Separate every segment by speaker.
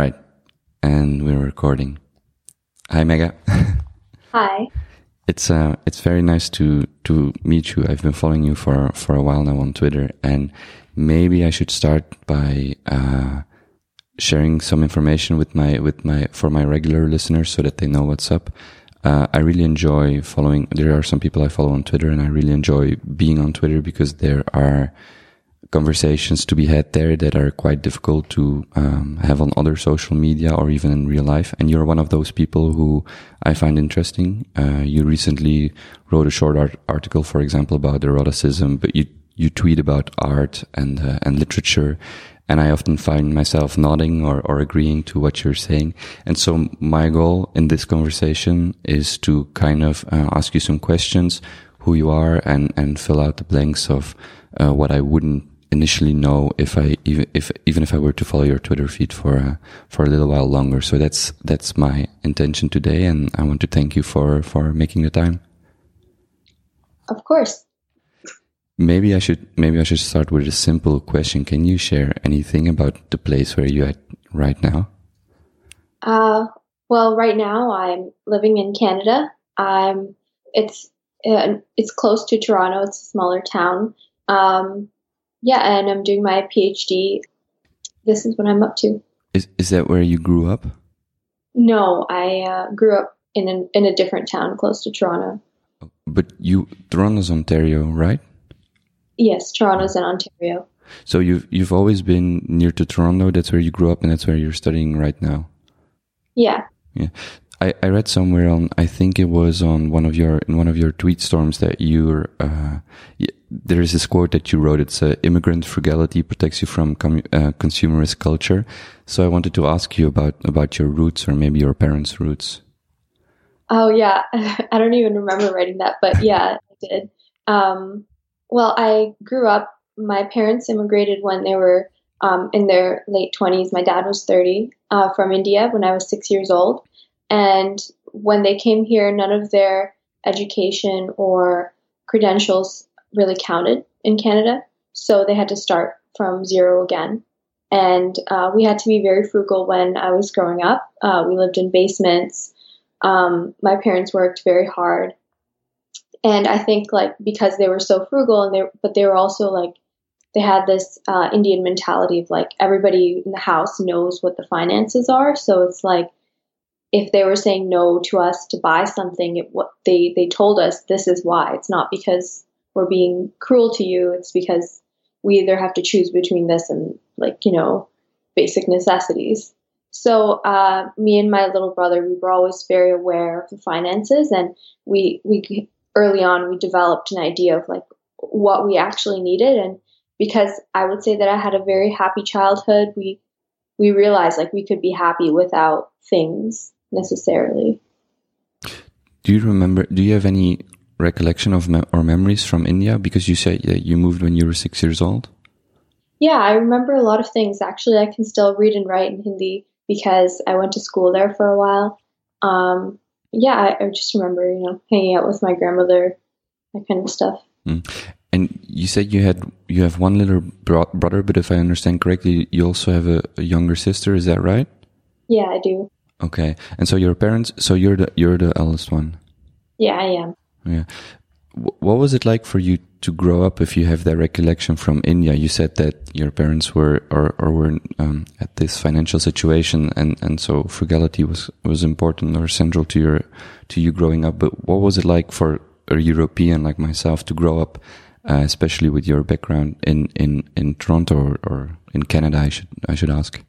Speaker 1: right. And we're recording. Hi, Mega.
Speaker 2: Hi.
Speaker 1: It's uh, it's very nice to to meet you. I've been following you for for a while now on Twitter, and maybe I should start by uh, sharing some information with my with my for my regular listeners so that they know what's up. Uh, I really enjoy following. There are some people I follow on Twitter, and I really enjoy being on Twitter because there are conversations to be had there that are quite difficult to um, have on other social media or even in real life. And you're one of those people who I find interesting. Uh, you recently wrote a short art article, for example, about eroticism, but you you tweet about art and uh, and literature. And I often find myself nodding or, or agreeing to what you're saying. And so my goal in this conversation is to kind of uh, ask you some questions, who you are and, and fill out the blanks of uh, what I wouldn't initially know if I even if even if I were to follow your Twitter feed for uh, for a little while longer. So that's that's my intention today, and I want to thank you for for making the time.
Speaker 2: Of course.
Speaker 1: Maybe I should maybe I should start with a simple question. Can you share anything about the place where you're at right now?
Speaker 2: Uh, well, right now I'm living in Canada. I'm it's uh, it's close to Toronto. It's a smaller town. Um, yeah, and I'm doing my PhD. This is what I'm up to.
Speaker 1: Is is that where you grew up?
Speaker 2: No, I uh, grew up in an, in a different town close to Toronto.
Speaker 1: But you Toronto's Ontario, right?
Speaker 2: Yes, Toronto's in Ontario.
Speaker 1: So you've you've always been near to Toronto. That's where you grew up, and that's where you're studying right now.
Speaker 2: Yeah.
Speaker 1: Yeah. I, I read somewhere on I think it was on one of your in one of your tweet storms that you're uh, there is this quote that you wrote. It's uh, immigrant frugality protects you from com- uh, consumerist culture. So I wanted to ask you about about your roots or maybe your parents' roots.
Speaker 2: Oh yeah, I don't even remember writing that, but yeah, I did. Um, well, I grew up. My parents immigrated when they were um, in their late twenties. My dad was thirty uh, from India when I was six years old and when they came here, none of their education or credentials really counted in Canada. So they had to start from zero again. And uh, we had to be very frugal when I was growing up. Uh, we lived in basements. Um, my parents worked very hard. And I think like because they were so frugal and they but they were also like they had this uh, Indian mentality of like everybody in the house knows what the finances are. So it's like if they were saying no to us to buy something, it, what they they told us this is why. It's not because we're being cruel to you. It's because we either have to choose between this and like you know basic necessities. So uh, me and my little brother, we were always very aware of the finances, and we we early on we developed an idea of like what we actually needed, and because I would say that I had a very happy childhood, we we realized like we could be happy without things necessarily.
Speaker 1: Do you remember? Do you have any recollection of me or memories from India? Because you said that you moved when you were six years old.
Speaker 2: Yeah, I remember a lot of things. Actually, I can still read and write in Hindi because I went to school there for a while. Um, yeah, I, I, just remember, you know, hanging out with my grandmother, that kind of stuff.
Speaker 1: Mm. And you said you had you have one little bro brother, but if I understand correctly, you also have a, a younger sister. Is that right?
Speaker 2: Yeah, I do.
Speaker 1: Okay, and so your parents, so you're the you're the eldest one.
Speaker 2: Yeah, I am.
Speaker 1: Yeah, what was it like for you to grow up? If you have that recollection from India, you said that your parents were or or were um, at this financial situation, and and so frugality was was important or central to your to you growing up. But what was it like for a European like myself to grow up, uh, especially with your background in in in Toronto or, or in Canada? I should I should ask.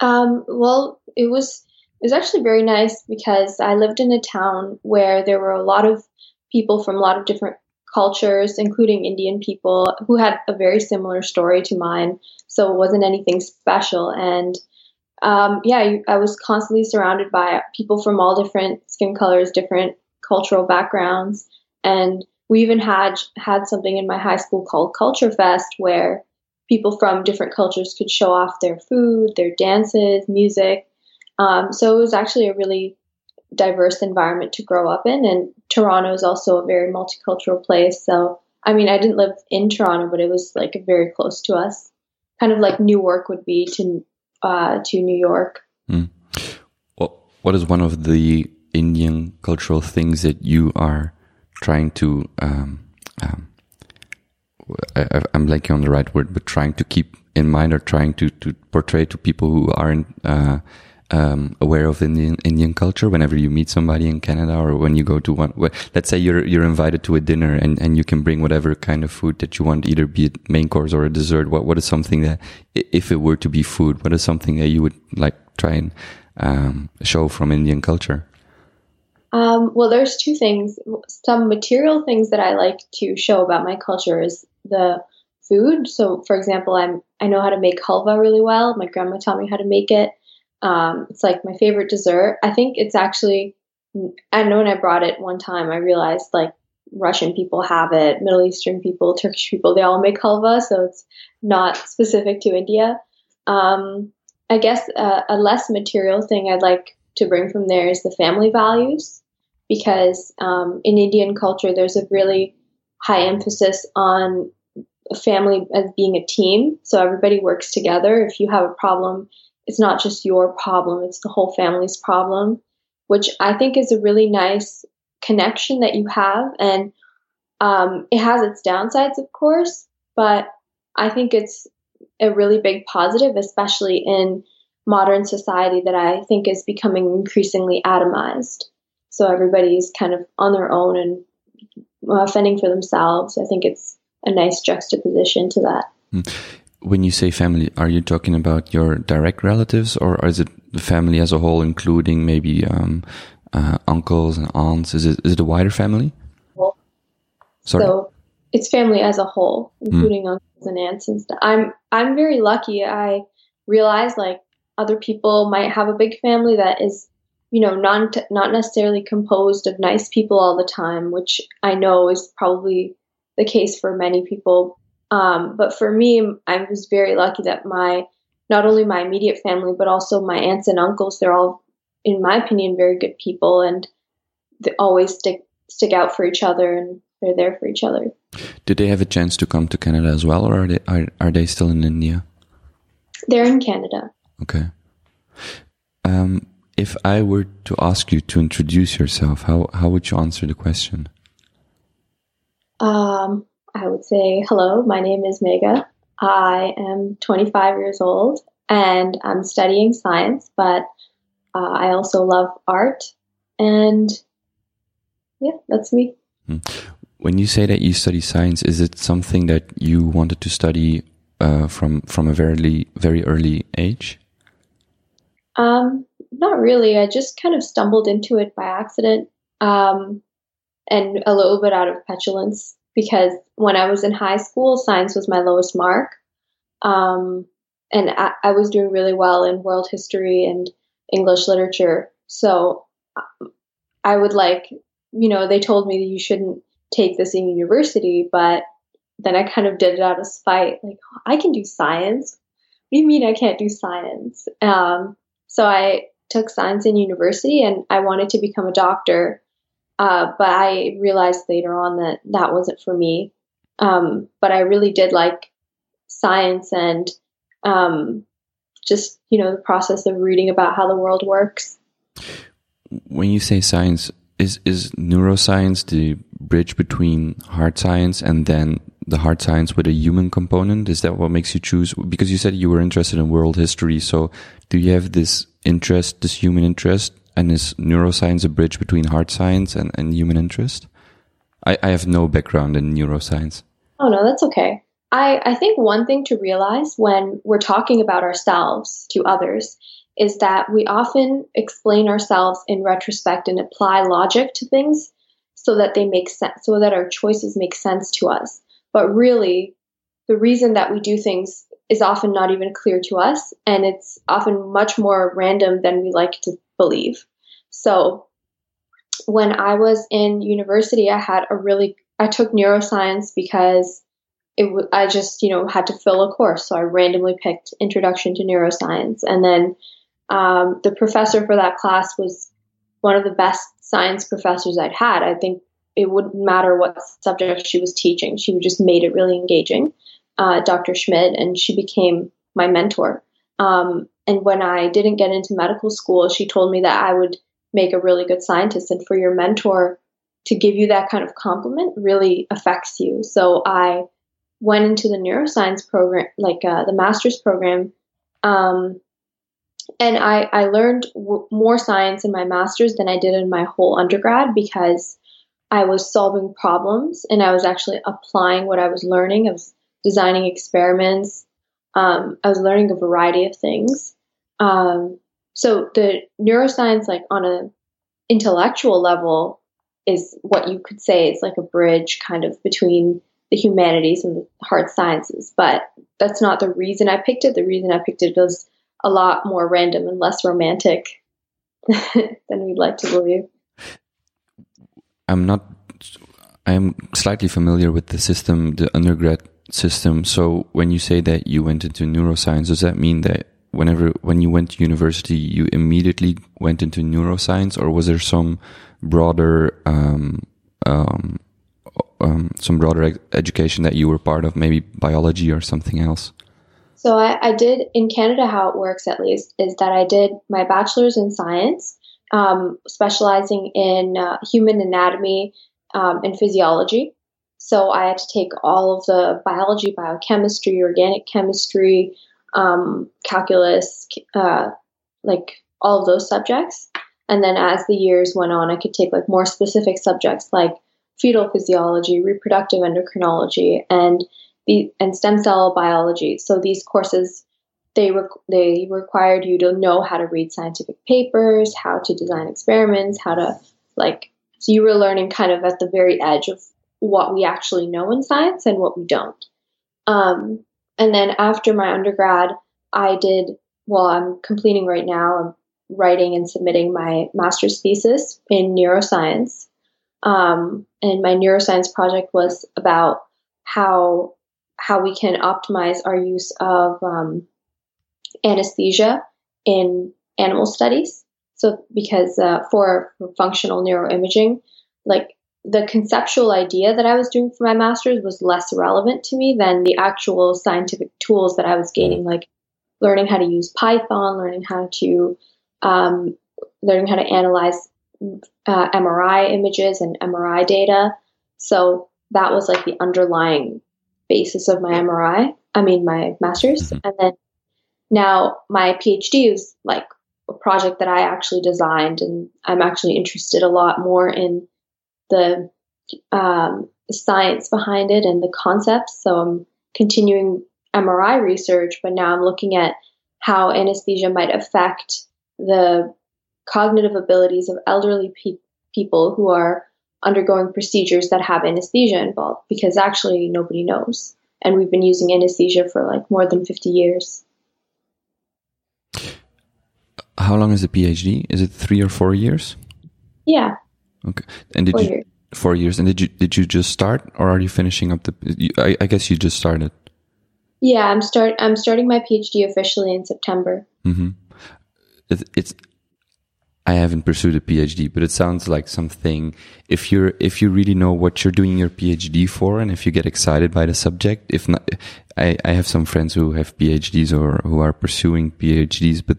Speaker 2: Um, well, it was it was actually very nice because I lived in a town where there were a lot of people from a lot of different cultures, including Indian people, who had a very similar story to mine. So it wasn't anything special. And um, yeah, I was constantly surrounded by people from all different skin colors, different cultural backgrounds, and we even had had something in my high school called Culture Fest, where people from different cultures could show off their food, their dances, music. Um, so it was actually a really diverse environment to grow up in. And Toronto is also a very multicultural place. So, I mean, I didn't live in Toronto, but it was like very close to us, kind of like Newark would be to uh, to New York.
Speaker 1: Mm. Well, what is one of the Indian cultural things that you are trying to? Um, um, I, am blanking on the right word, but trying to keep in mind or trying to, to portray to people who aren't uh, um, aware of Indian Indian culture whenever you meet somebody in Canada or when you go to one. Let's say you're you're invited to a dinner and, and you can bring whatever kind of food that you want, either be it main course or a dessert. What what is something that, if it were to be food, what is something that you would like try and um, show from Indian culture?
Speaker 2: Um, well, there's two things. Some material things that I like to show about my culture is the food. So, for example, I'm I know how to make halva really well. My grandma taught me how to make it. Um, it's like my favorite dessert. I think it's actually. I know when I brought it one time, I realized like Russian people have it, Middle Eastern people, Turkish people, they all make halva, so it's not specific to India. Um, I guess a less material thing I'd like to bring from there is the family values, because um, in Indian culture, there's a really high emphasis on a family as being a team. So everybody works together. If you have a problem, it's not just your problem, it's the whole family's problem, which I think is a really nice connection that you have. And um, it has its downsides, of course, but I think it's a really big positive, especially in modern society that I think is becoming increasingly atomized. So everybody's kind of on their own and uh, fending for themselves. I think it's a nice juxtaposition to that. Hmm.
Speaker 1: When you say family, are you talking about your direct relatives, or is it the family as a whole, including maybe um, uh, uncles and aunts? Is it is it a wider family?
Speaker 2: Sorry. So it's family as a whole, hmm. including mm. uncles and aunts and stuff. I'm I'm very lucky. I realize like other people might have a big family that is, you know, not not necessarily composed of nice people all the time, which I know is probably the case for many people. Um, but for me, I was very lucky that my not only my immediate family, but also my aunts and uncles, they're all, in my opinion, very good people and they always stick stick out for each other and they're there for each other.
Speaker 1: Did they have a chance to come to Canada as well, or are they are, are they still in India?
Speaker 2: They're in Canada.
Speaker 1: Okay. Um, if I were to ask you to introduce yourself, how how would you answer the question?
Speaker 2: Um, I would say, hello, my name is Mega. I am 25 years old and I'm studying science, but uh, I also love art. And yeah, that's me. Hmm.
Speaker 1: When you say that you study science, is it something that you wanted to study uh, from from a very very early age?
Speaker 2: Um, not really. I just kind of stumbled into it by accident. Um, and a little bit out of petulance because when I was in high school, science was my lowest mark. Um, and I, I, was doing really well in world history and English literature. So I would like, you know, they told me that you shouldn't take this in university, but then I kind of did it out of spite. Like, I can do science. What do you mean I can't do science? Um, so I took science in university and I wanted to become a doctor. Uh, but I realized later on that that wasn't for me. Um, but I really did like science and um, just you know the process of reading about how the world works.
Speaker 1: When you say science, is is neuroscience the bridge between hard science and then the hard science with a human component? Is that what makes you choose? Because you said you were interested in world history, so do you have this interest, this human interest, and is neuroscience a bridge between hard science and, and human interest? I, I have no background in neuroscience.
Speaker 2: Oh, no, that's okay. I, I think one thing to realize when we're talking about ourselves to others is that we often explain ourselves in retrospect and apply logic to things so that they make sense, so that our choices make sense to us. But really, the reason that we do things is often not even clear to us, and it's often much more random than we like to believe. So when I was in university, I had a really I took neuroscience because it I just you know had to fill a course, so I randomly picked Introduction to Neuroscience, and then um, the professor for that class was one of the best science professors I'd had. I think it wouldn't matter what subject she was teaching; she just made it really engaging. Uh, Dr. Schmidt, and she became my mentor. Um, and when I didn't get into medical school, she told me that I would make a really good scientist. And for your mentor to give you that kind of compliment really affects you. So I went into the neuroscience program, like uh, the master's program. Um, and I, I learned w- more science in my master's than I did in my whole undergrad because I was solving problems and I was actually applying what I was learning. I was designing experiments. Um, I was learning a variety of things. Um, so the neuroscience, like on a intellectual level, is what you could say is like a bridge kind of between the humanities and the hard sciences. But that's not the reason I picked it. The reason I picked it was a lot more random and less romantic than we'd like to believe.
Speaker 1: I'm not. I am slightly familiar with the system, the undergrad system. So when you say that you went into neuroscience, does that mean that whenever when you went to university, you immediately went into neuroscience, or was there some broader um, um, um, some broader education that you were part of, maybe biology or something else?
Speaker 2: So I, I, did in Canada. How it works, at least, is that I did my bachelor's in science, um, specializing in uh, human anatomy um, and physiology. So I had to take all of the biology, biochemistry, organic chemistry, um, calculus, uh, like all of those subjects. And then as the years went on, I could take like more specific subjects like fetal physiology, reproductive endocrinology, and the and stem cell biology. So these courses they re- they required you to know how to read scientific papers, how to design experiments, how to like so you were learning kind of at the very edge of what we actually know in science and what we don't. Um, and then after my undergrad, I did well. I'm completing right now. I'm writing and submitting my master's thesis in neuroscience. Um, and my neuroscience project was about how how we can optimize our use of um, anesthesia in animal studies. So, because uh, for, for functional neuroimaging, like the conceptual idea that I was doing for my master's was less relevant to me than the actual scientific tools that I was gaining, like learning how to use Python, learning how to um, learning how to analyze uh, MRI images and MRI data. So that was like the underlying basis of my MRI. I mean, my master's, mm-hmm. and then now my PhD is like a project that I actually designed, and I'm actually interested a lot more in the um, science behind it and the concepts. So I'm continuing MRI research, but now I'm looking at how anesthesia might affect the cognitive abilities of elderly pe- people who are undergoing procedures that have anesthesia involved because actually nobody knows. And we've been using anesthesia for like more than 50 years.
Speaker 1: How long is the PhD? Is it three or four years?
Speaker 2: Yeah.
Speaker 1: Okay. And did four you years. four years? And did you did you just start, or are you finishing up the? You, I, I, guess you just started.
Speaker 2: Yeah, I'm start. I'm starting my PhD officially in September.
Speaker 1: Mm-hmm. It, it's I haven't pursued a PhD, but it sounds like something. If you're, if you really know what you're doing your PhD for, and if you get excited by the subject, if not, I, I have some friends who have PhDs or who are pursuing PhDs, but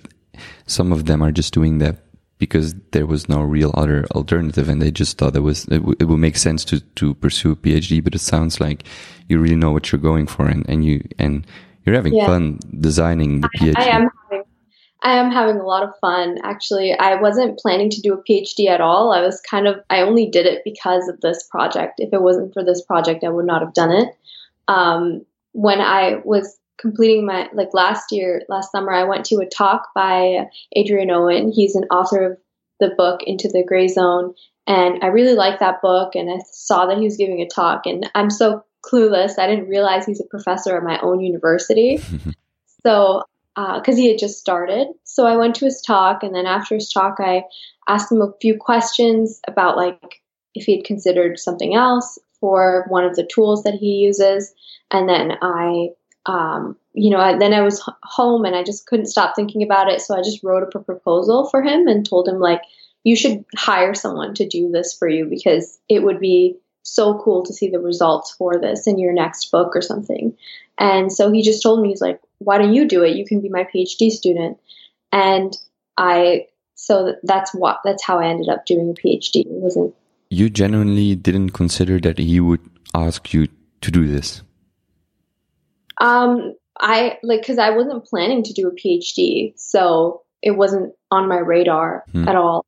Speaker 1: some of them are just doing that because there was no real other alternative, and they just thought it was it, w- it would make sense to to pursue a PhD. But it sounds like you really know what you're going for, and and you and you're having yeah. fun designing the PhD. I,
Speaker 2: I am having I am having a lot of fun. Actually, I wasn't planning to do a PhD at all. I was kind of, I only did it because of this project. If it wasn't for this project, I would not have done it. Um, when I was completing my, like last year, last summer, I went to a talk by Adrian Owen. He's an author of the book Into the Gray Zone. And I really liked that book. And I saw that he was giving a talk. And I'm so clueless. I didn't realize he's a professor at my own university. so because uh, he had just started. So I went to his talk, and then after his talk, I asked him a few questions about like if he had considered something else for one of the tools that he uses, and then I. Um, you know, I, then I was home and I just couldn't stop thinking about it. So I just wrote up a proposal for him and told him, like, you should hire someone to do this for you because it would be so cool to see the results for this in your next book or something. And so he just told me, he's like, why don't you do it? You can be my PhD student. And I, so that's what, that's how I ended up doing a PhD. It wasn't.
Speaker 1: You genuinely didn't consider that he would ask you to do this?
Speaker 2: Um, I like, cause I wasn't planning to do a PhD. So it wasn't on my radar hmm. at all.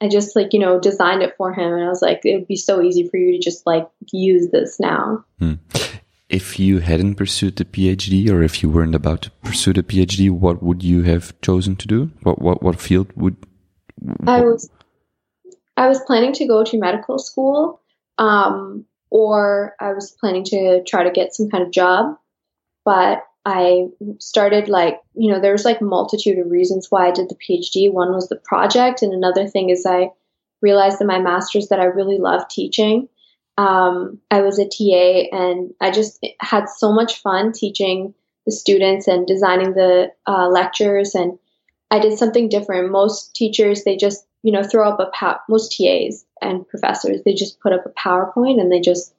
Speaker 2: I just like, you know, designed it for him and I was like, it would be so easy for you to just like use this now.
Speaker 1: Hmm. If you hadn't pursued the PhD or if you weren't about to pursue the PhD, what would you have chosen to do? What what what field would
Speaker 2: what? I was I was planning to go to medical school. Um, or I was planning to try to get some kind of job. But I started like, you know, there was like multitude of reasons why I did the PhD. One was the project, and another thing is I realized in my master's that I really love teaching. Um, I was a TA, and I just had so much fun teaching the students and designing the uh, lectures. And I did something different. Most teachers, they just, you know, throw up a pow- most TAs and professors, they just put up a PowerPoint and they just,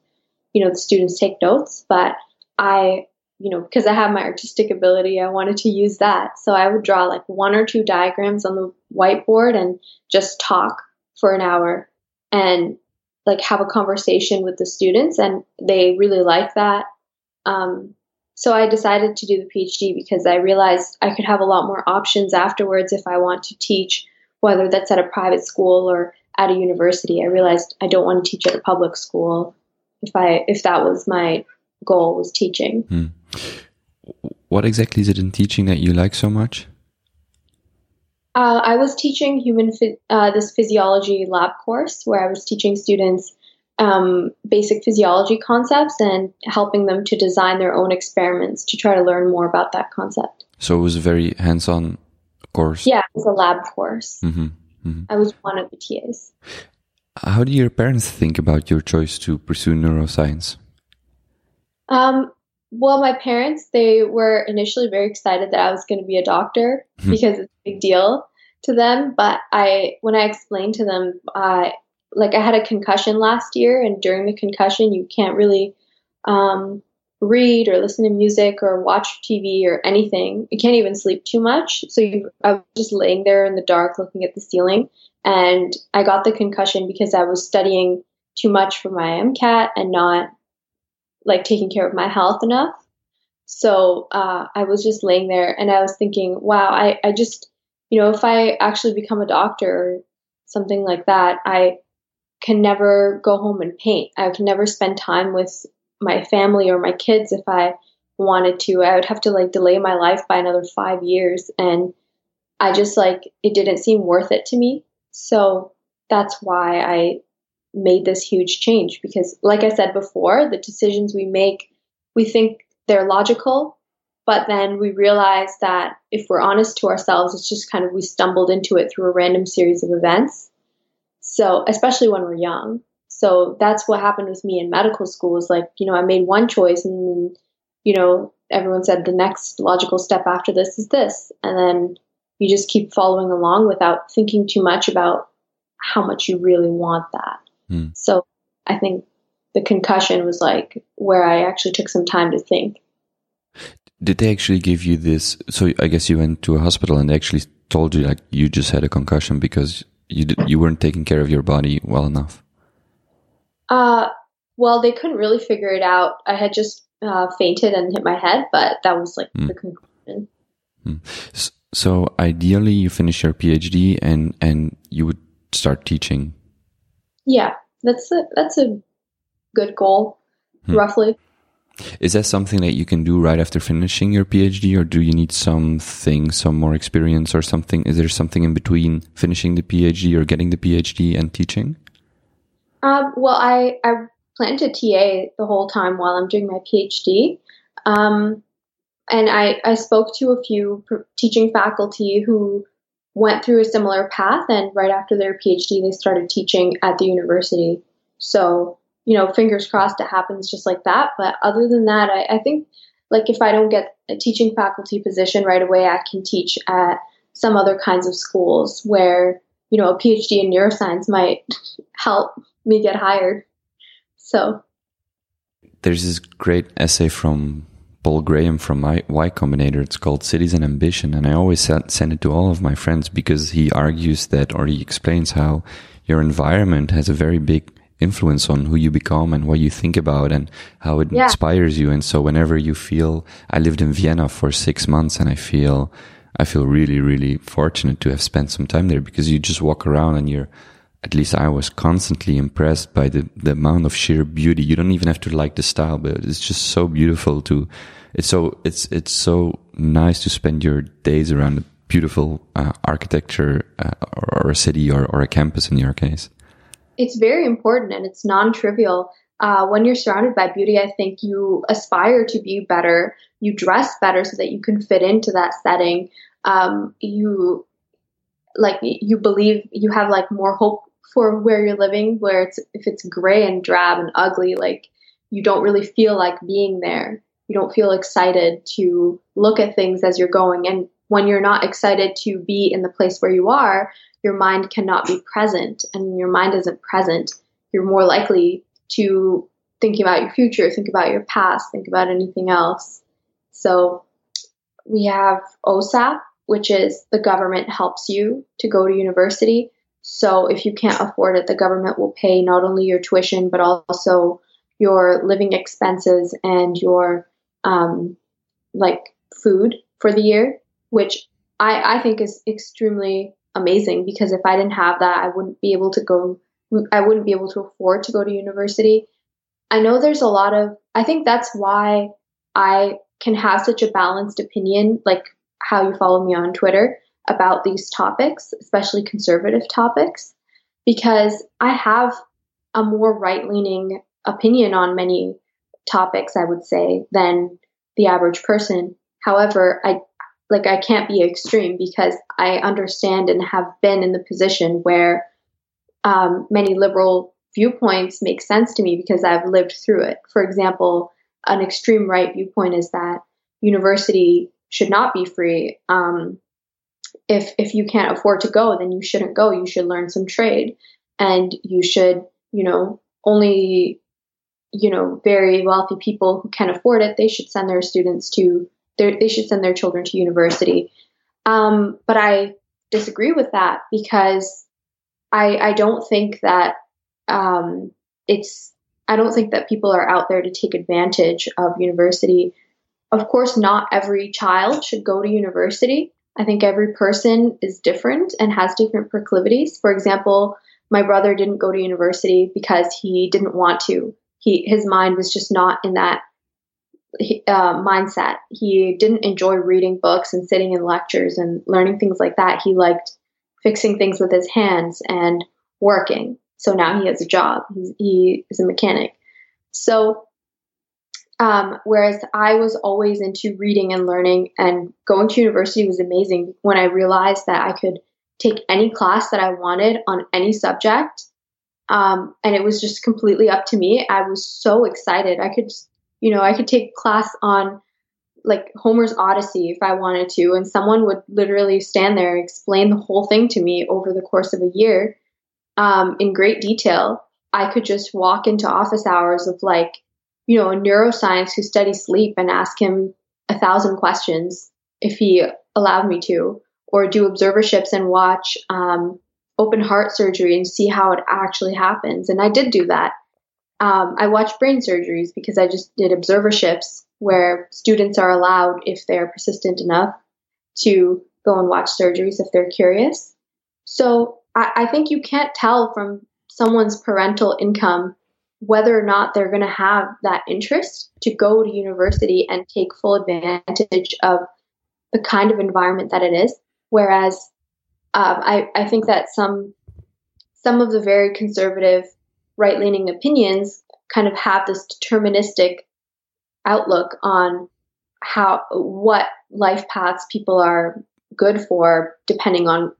Speaker 2: you know, the students take notes. But I you know, because I have my artistic ability, I wanted to use that. So I would draw like one or two diagrams on the whiteboard and just talk for an hour and like have a conversation with the students. And they really like that. Um, so I decided to do the PhD because I realized I could have a lot more options afterwards if I want to teach, whether that's at a private school or at a university. I realized I don't want to teach at a public school if I if that was my goal was teaching. Hmm.
Speaker 1: What exactly is it in teaching that you like so much?
Speaker 2: Uh, I was teaching human uh, this physiology lab course where I was teaching students um, basic physiology concepts and helping them to design their own experiments to try to learn more about that concept.
Speaker 1: So it was a very hands-on course.
Speaker 2: Yeah, it was a lab course. Mm-hmm. Mm-hmm. I was one of the TAs.
Speaker 1: How do your parents think about your choice to pursue neuroscience?
Speaker 2: Um, well, my parents, they were initially very excited that I was going to be a doctor mm-hmm. because it's a big deal to them. But I, when I explained to them, I, like I had a concussion last year, and during the concussion, you can't really um, read or listen to music or watch TV or anything. You can't even sleep too much. So you, I was just laying there in the dark looking at the ceiling. And I got the concussion because I was studying too much for my MCAT and not like taking care of my health enough. So uh, I was just laying there and I was thinking, wow, I, I just, you know, if I actually become a doctor or something like that, I can never go home and paint. I can never spend time with my family or my kids if I wanted to. I would have to like delay my life by another five years. And I just like, it didn't seem worth it to me. So that's why I made this huge change because, like I said before, the decisions we make, we think they're logical, but then we realize that if we're honest to ourselves, it's just kind of we stumbled into it through a random series of events. So, especially when we're young. So, that's what happened with me in medical school is like, you know, I made one choice and then, you know, everyone said the next logical step after this is this. And then you just keep following along without thinking too much about how much you really want that. Mm. So I think the concussion was like where I actually took some time to think.
Speaker 1: Did they actually give you this? So I guess you went to a hospital and they actually told you like you just had a concussion because you did, you weren't taking care of your body well enough.
Speaker 2: Uh, well, they couldn't really figure it out. I had just uh, fainted and hit my head, but that was like mm. the conclusion.
Speaker 1: Mm. So ideally, you finish your PhD and and you would start teaching
Speaker 2: yeah, that's a, that's a good goal, hmm. roughly.
Speaker 1: Is that something that you can do right after finishing your PhD, or do you need something, some more experience, or something? Is there something in between finishing the PhD or getting the PhD and teaching?
Speaker 2: Um, well, I I plan to TA the whole time while I'm doing my PhD, um, and I I spoke to a few teaching faculty who went through a similar path and right after their PhD they started teaching at the university. So, you know, fingers crossed it happens just like that. But other than that, I, I think like if I don't get a teaching faculty position right away, I can teach at some other kinds of schools where, you know, a PhD in neuroscience might help me get hired. So
Speaker 1: there's this great essay from Paul Graham from my Y Combinator. It's called Cities and Ambition. And I always send it to all of my friends because he argues that, or he explains how your environment has a very big influence on who you become and what you think about and how it yeah. inspires you. And so whenever you feel, I lived in Vienna for six months and I feel, I feel really, really fortunate to have spent some time there because you just walk around and you're, at least I was constantly impressed by the, the amount of sheer beauty. You don't even have to like the style, but it's just so beautiful to, it's so, it's, it's so nice to spend your days around beautiful uh, architecture uh, or, or, a city or, or a campus in your case.
Speaker 2: It's very important and it's non-trivial. Uh, when you're surrounded by beauty, I think you aspire to be better. You dress better so that you can fit into that setting. Um, you like you believe you have like more hope for where you're living. Where it's if it's gray and drab and ugly, like you don't really feel like being there. You don't feel excited to look at things as you're going. And when you're not excited to be in the place where you are, your mind cannot be present. And when your mind isn't present, you're more likely to think about your future, think about your past, think about anything else. So we have OSAP, which is the government helps you to go to university. So if you can't afford it, the government will pay not only your tuition, but also your living expenses and your um, like food for the year, which I, I think is extremely amazing because if I didn't have that, I wouldn't be able to go, I wouldn't be able to afford to go to university. I know there's a lot of, I think that's why I can have such a balanced opinion, like how you follow me on Twitter about these topics, especially conservative topics, because I have a more right leaning opinion on many topics, I would say, than the average person. However, I like I can't be extreme because I understand and have been in the position where um, many liberal viewpoints make sense to me because I've lived through it. For example, an extreme right viewpoint is that university should not be free. Um, if if you can't afford to go, then you shouldn't go. You should learn some trade, and you should, you know, only, you know, very wealthy people who can afford it. They should send their students to they should send their children to university. Um, but I disagree with that because I, I don't think that um, it's I don't think that people are out there to take advantage of university. Of course, not every child should go to university. I think every person is different and has different proclivities. For example, my brother didn't go to university because he didn't want to. He his mind was just not in that uh, mindset. He didn't enjoy reading books and sitting in lectures and learning things like that. He liked fixing things with his hands and working. So now he has a job. He's, he is a mechanic. So, um, whereas I was always into reading and learning, and going to university was amazing when I realized that I could take any class that I wanted on any subject. Um, and it was just completely up to me. I was so excited. I could you know, I could take class on like Homer's Odyssey if I wanted to, and someone would literally stand there and explain the whole thing to me over the course of a year um, in great detail. I could just walk into office hours of like, you know, a neuroscience who studies sleep and ask him a thousand questions if he allowed me to, or do observerships and watch um, open heart surgery and see how it actually happens. And I did do that. Um, I watched brain surgeries because I just did observerships where students are allowed, if they're persistent enough, to go and watch surgeries if they're curious. So I, I think you can't tell from someone's parental income whether or not they're going to have that interest to go to university and take full advantage of the kind of environment that it is. Whereas um, I, I think that some some of the very conservative right leaning opinions kind of have this deterministic outlook on how what life paths people are good for depending on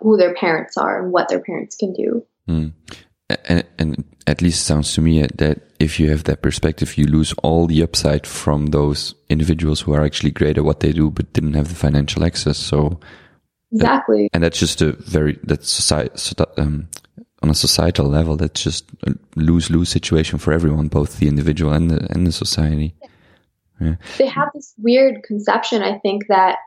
Speaker 2: who their parents are and what their parents can do.
Speaker 1: Mm. And, and at least it sounds to me that if you have that perspective, you lose all the upside from those individuals who are actually great at what they do, but didn't have the financial access. So
Speaker 2: exactly,
Speaker 1: that, and that's just a very that's society, um, on a societal level, that's just a lose lose situation for everyone, both the individual and the and the society. Yeah.
Speaker 2: They have this weird conception, I think, that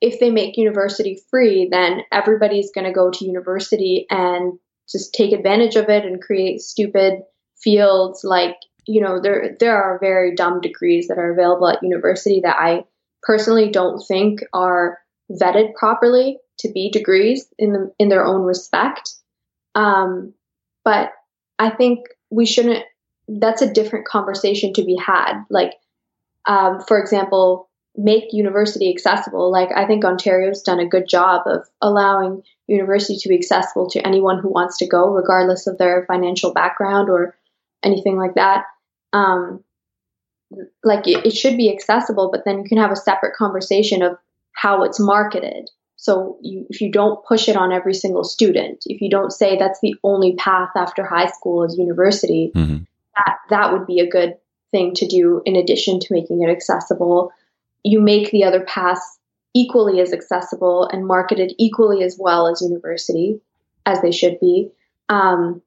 Speaker 2: if they make university free, then everybody's going to go to university and just take advantage of it and create stupid fields like you know there there are very dumb degrees that are available at university that I personally don't think are vetted properly to be degrees in the, in their own respect. Um, but I think we shouldn't. That's a different conversation to be had. Like, um, for example, make university accessible. Like I think Ontario's done a good job of allowing university to be accessible to anyone who wants to go, regardless of their financial background or anything like that. Um, like it, it should be accessible, but then you can have a separate conversation of how it's marketed. So you, if you don't push it on every single student, if you don't say that's the only path after high school is university,
Speaker 1: mm-hmm.
Speaker 2: that that would be a good thing to do in addition to making it accessible you make the other paths equally as accessible and marketed equally as well as university as they should be. Um,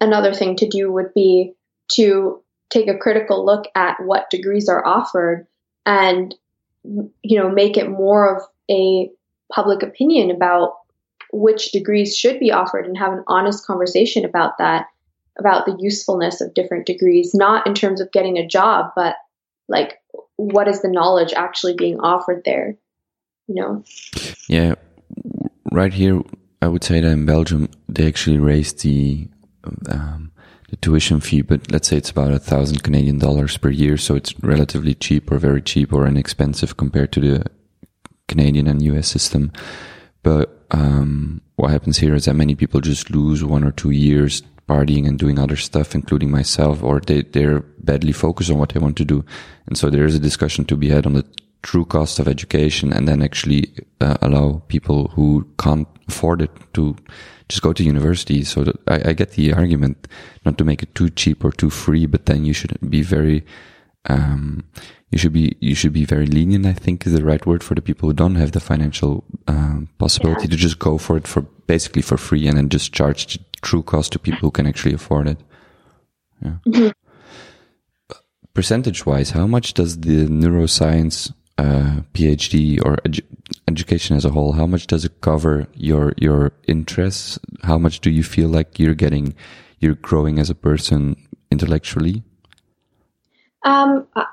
Speaker 2: another thing to do would be to take a critical look at what degrees are offered and you know make it more of a public opinion about which degrees should be offered and have an honest conversation about that about the usefulness of different degrees not in terms of getting a job but like what is the knowledge actually being offered there you know?
Speaker 1: Yeah right here i would say that in belgium they actually raised the um, the tuition fee but let's say it's about a thousand canadian dollars per year so it's relatively cheap or very cheap or inexpensive compared to the canadian and us system. But um, what happens here is that many people just lose one or two years partying and doing other stuff, including myself, or they, they're badly focused on what they want to do. And so there is a discussion to be had on the true cost of education and then actually uh, allow people who can't afford it to just go to university. So I, I, get the argument not to make it too cheap or too free, but then you should be very, um, you should be, you should be very lenient, I think is the right word for the people who don't have the financial, um, possibility yeah. to just go for it for basically for free and then just charge true cost to people who can actually afford it. Yeah. Mm-hmm. Percentage wise, how much does the neuroscience uh, PhD or edu education as a whole, how much does it cover your your interests? How much do you feel like you're getting, you're growing as a person intellectually?
Speaker 2: Um, uh,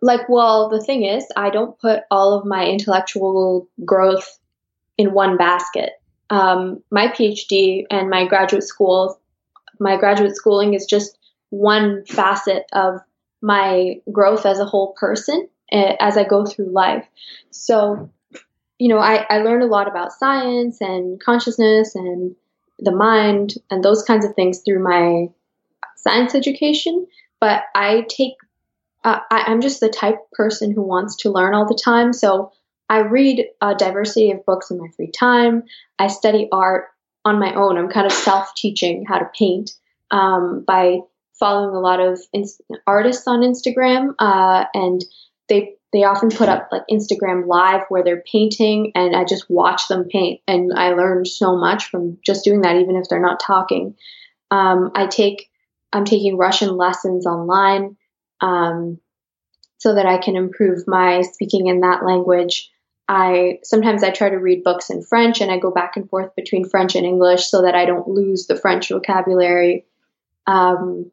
Speaker 2: like, well, the thing is, I don't put all of my intellectual growth in one basket um, my PhD and my graduate school, my graduate schooling is just one facet of my growth as a whole person eh, as I go through life. So, you know, I, I learned a lot about science and consciousness and the mind and those kinds of things through my science education. But I take, uh, I, I'm just the type person who wants to learn all the time. So I read a diversity of books in my free time. I study art on my own. I'm kind of self teaching how to paint um, by following a lot of artists on Instagram, uh, and they they often put up like Instagram live where they're painting, and I just watch them paint, and I learn so much from just doing that, even if they're not talking. Um, I take I'm taking Russian lessons online um, so that I can improve my speaking in that language. I sometimes I try to read books in French and I go back and forth between French and English so that I don't lose the French vocabulary. Um,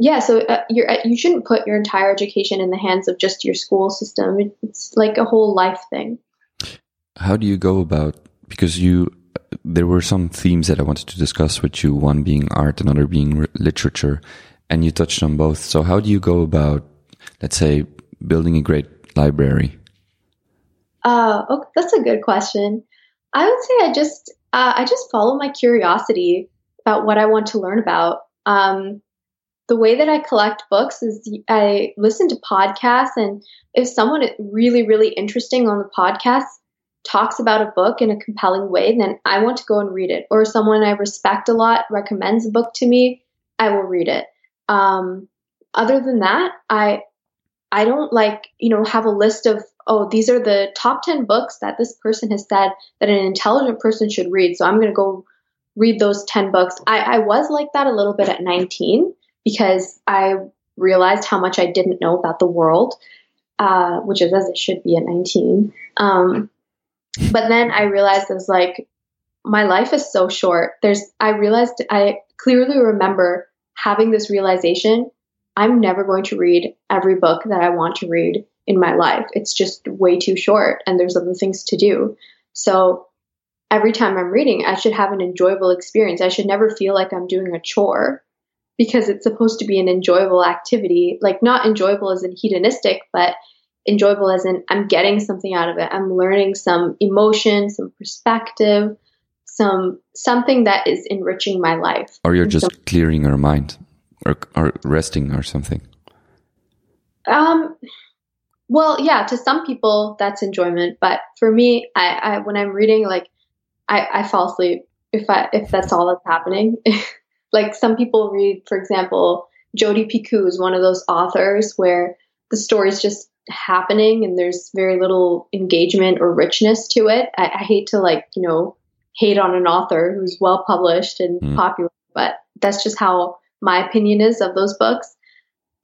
Speaker 2: yeah, so uh, you're, uh, you shouldn't put your entire education in the hands of just your school system. It's like a whole life thing.
Speaker 1: How do you go about because you there were some themes that I wanted to discuss with you, one being art, another being literature, and you touched on both. So how do you go about, let's say, building a great library?
Speaker 2: Uh, okay, that's a good question. I would say I just uh, I just follow my curiosity about what I want to learn about. Um, the way that I collect books is I listen to podcasts, and if someone really really interesting on the podcast talks about a book in a compelling way, then I want to go and read it. Or someone I respect a lot recommends a book to me, I will read it. Um, other than that, I I don't like, you know, have a list of, oh, these are the top 10 books that this person has said that an intelligent person should read. So I'm going to go read those 10 books. I, I was like that a little bit at 19 because I realized how much I didn't know about the world. uh, which is as it should be at 19. Um, but then I realized I was like, my life is so short. There's, I realized I clearly remember having this realization I'm never going to read every book that I want to read in my life. It's just way too short and there's other things to do. So every time I'm reading, I should have an enjoyable experience. I should never feel like I'm doing a chore because it's supposed to be an enjoyable activity. Like, not enjoyable as in hedonistic, but enjoyable as in I'm getting something out of it. I'm learning some emotion, some perspective, some something that is enriching my life.
Speaker 1: Or you're just so, clearing your mind or, or resting or something.
Speaker 2: Um, well, yeah, to some people that's enjoyment, but for me, I, I when I'm reading, like, I, I fall asleep if I if that's all that's happening. like some people read, for example, Jodi Picoult is one of those authors where the story's just happening and there's very little engagement or richness to it. I, I hate to like you know hate on an author who's well published and mm. popular, but that's just how my opinion is of those books.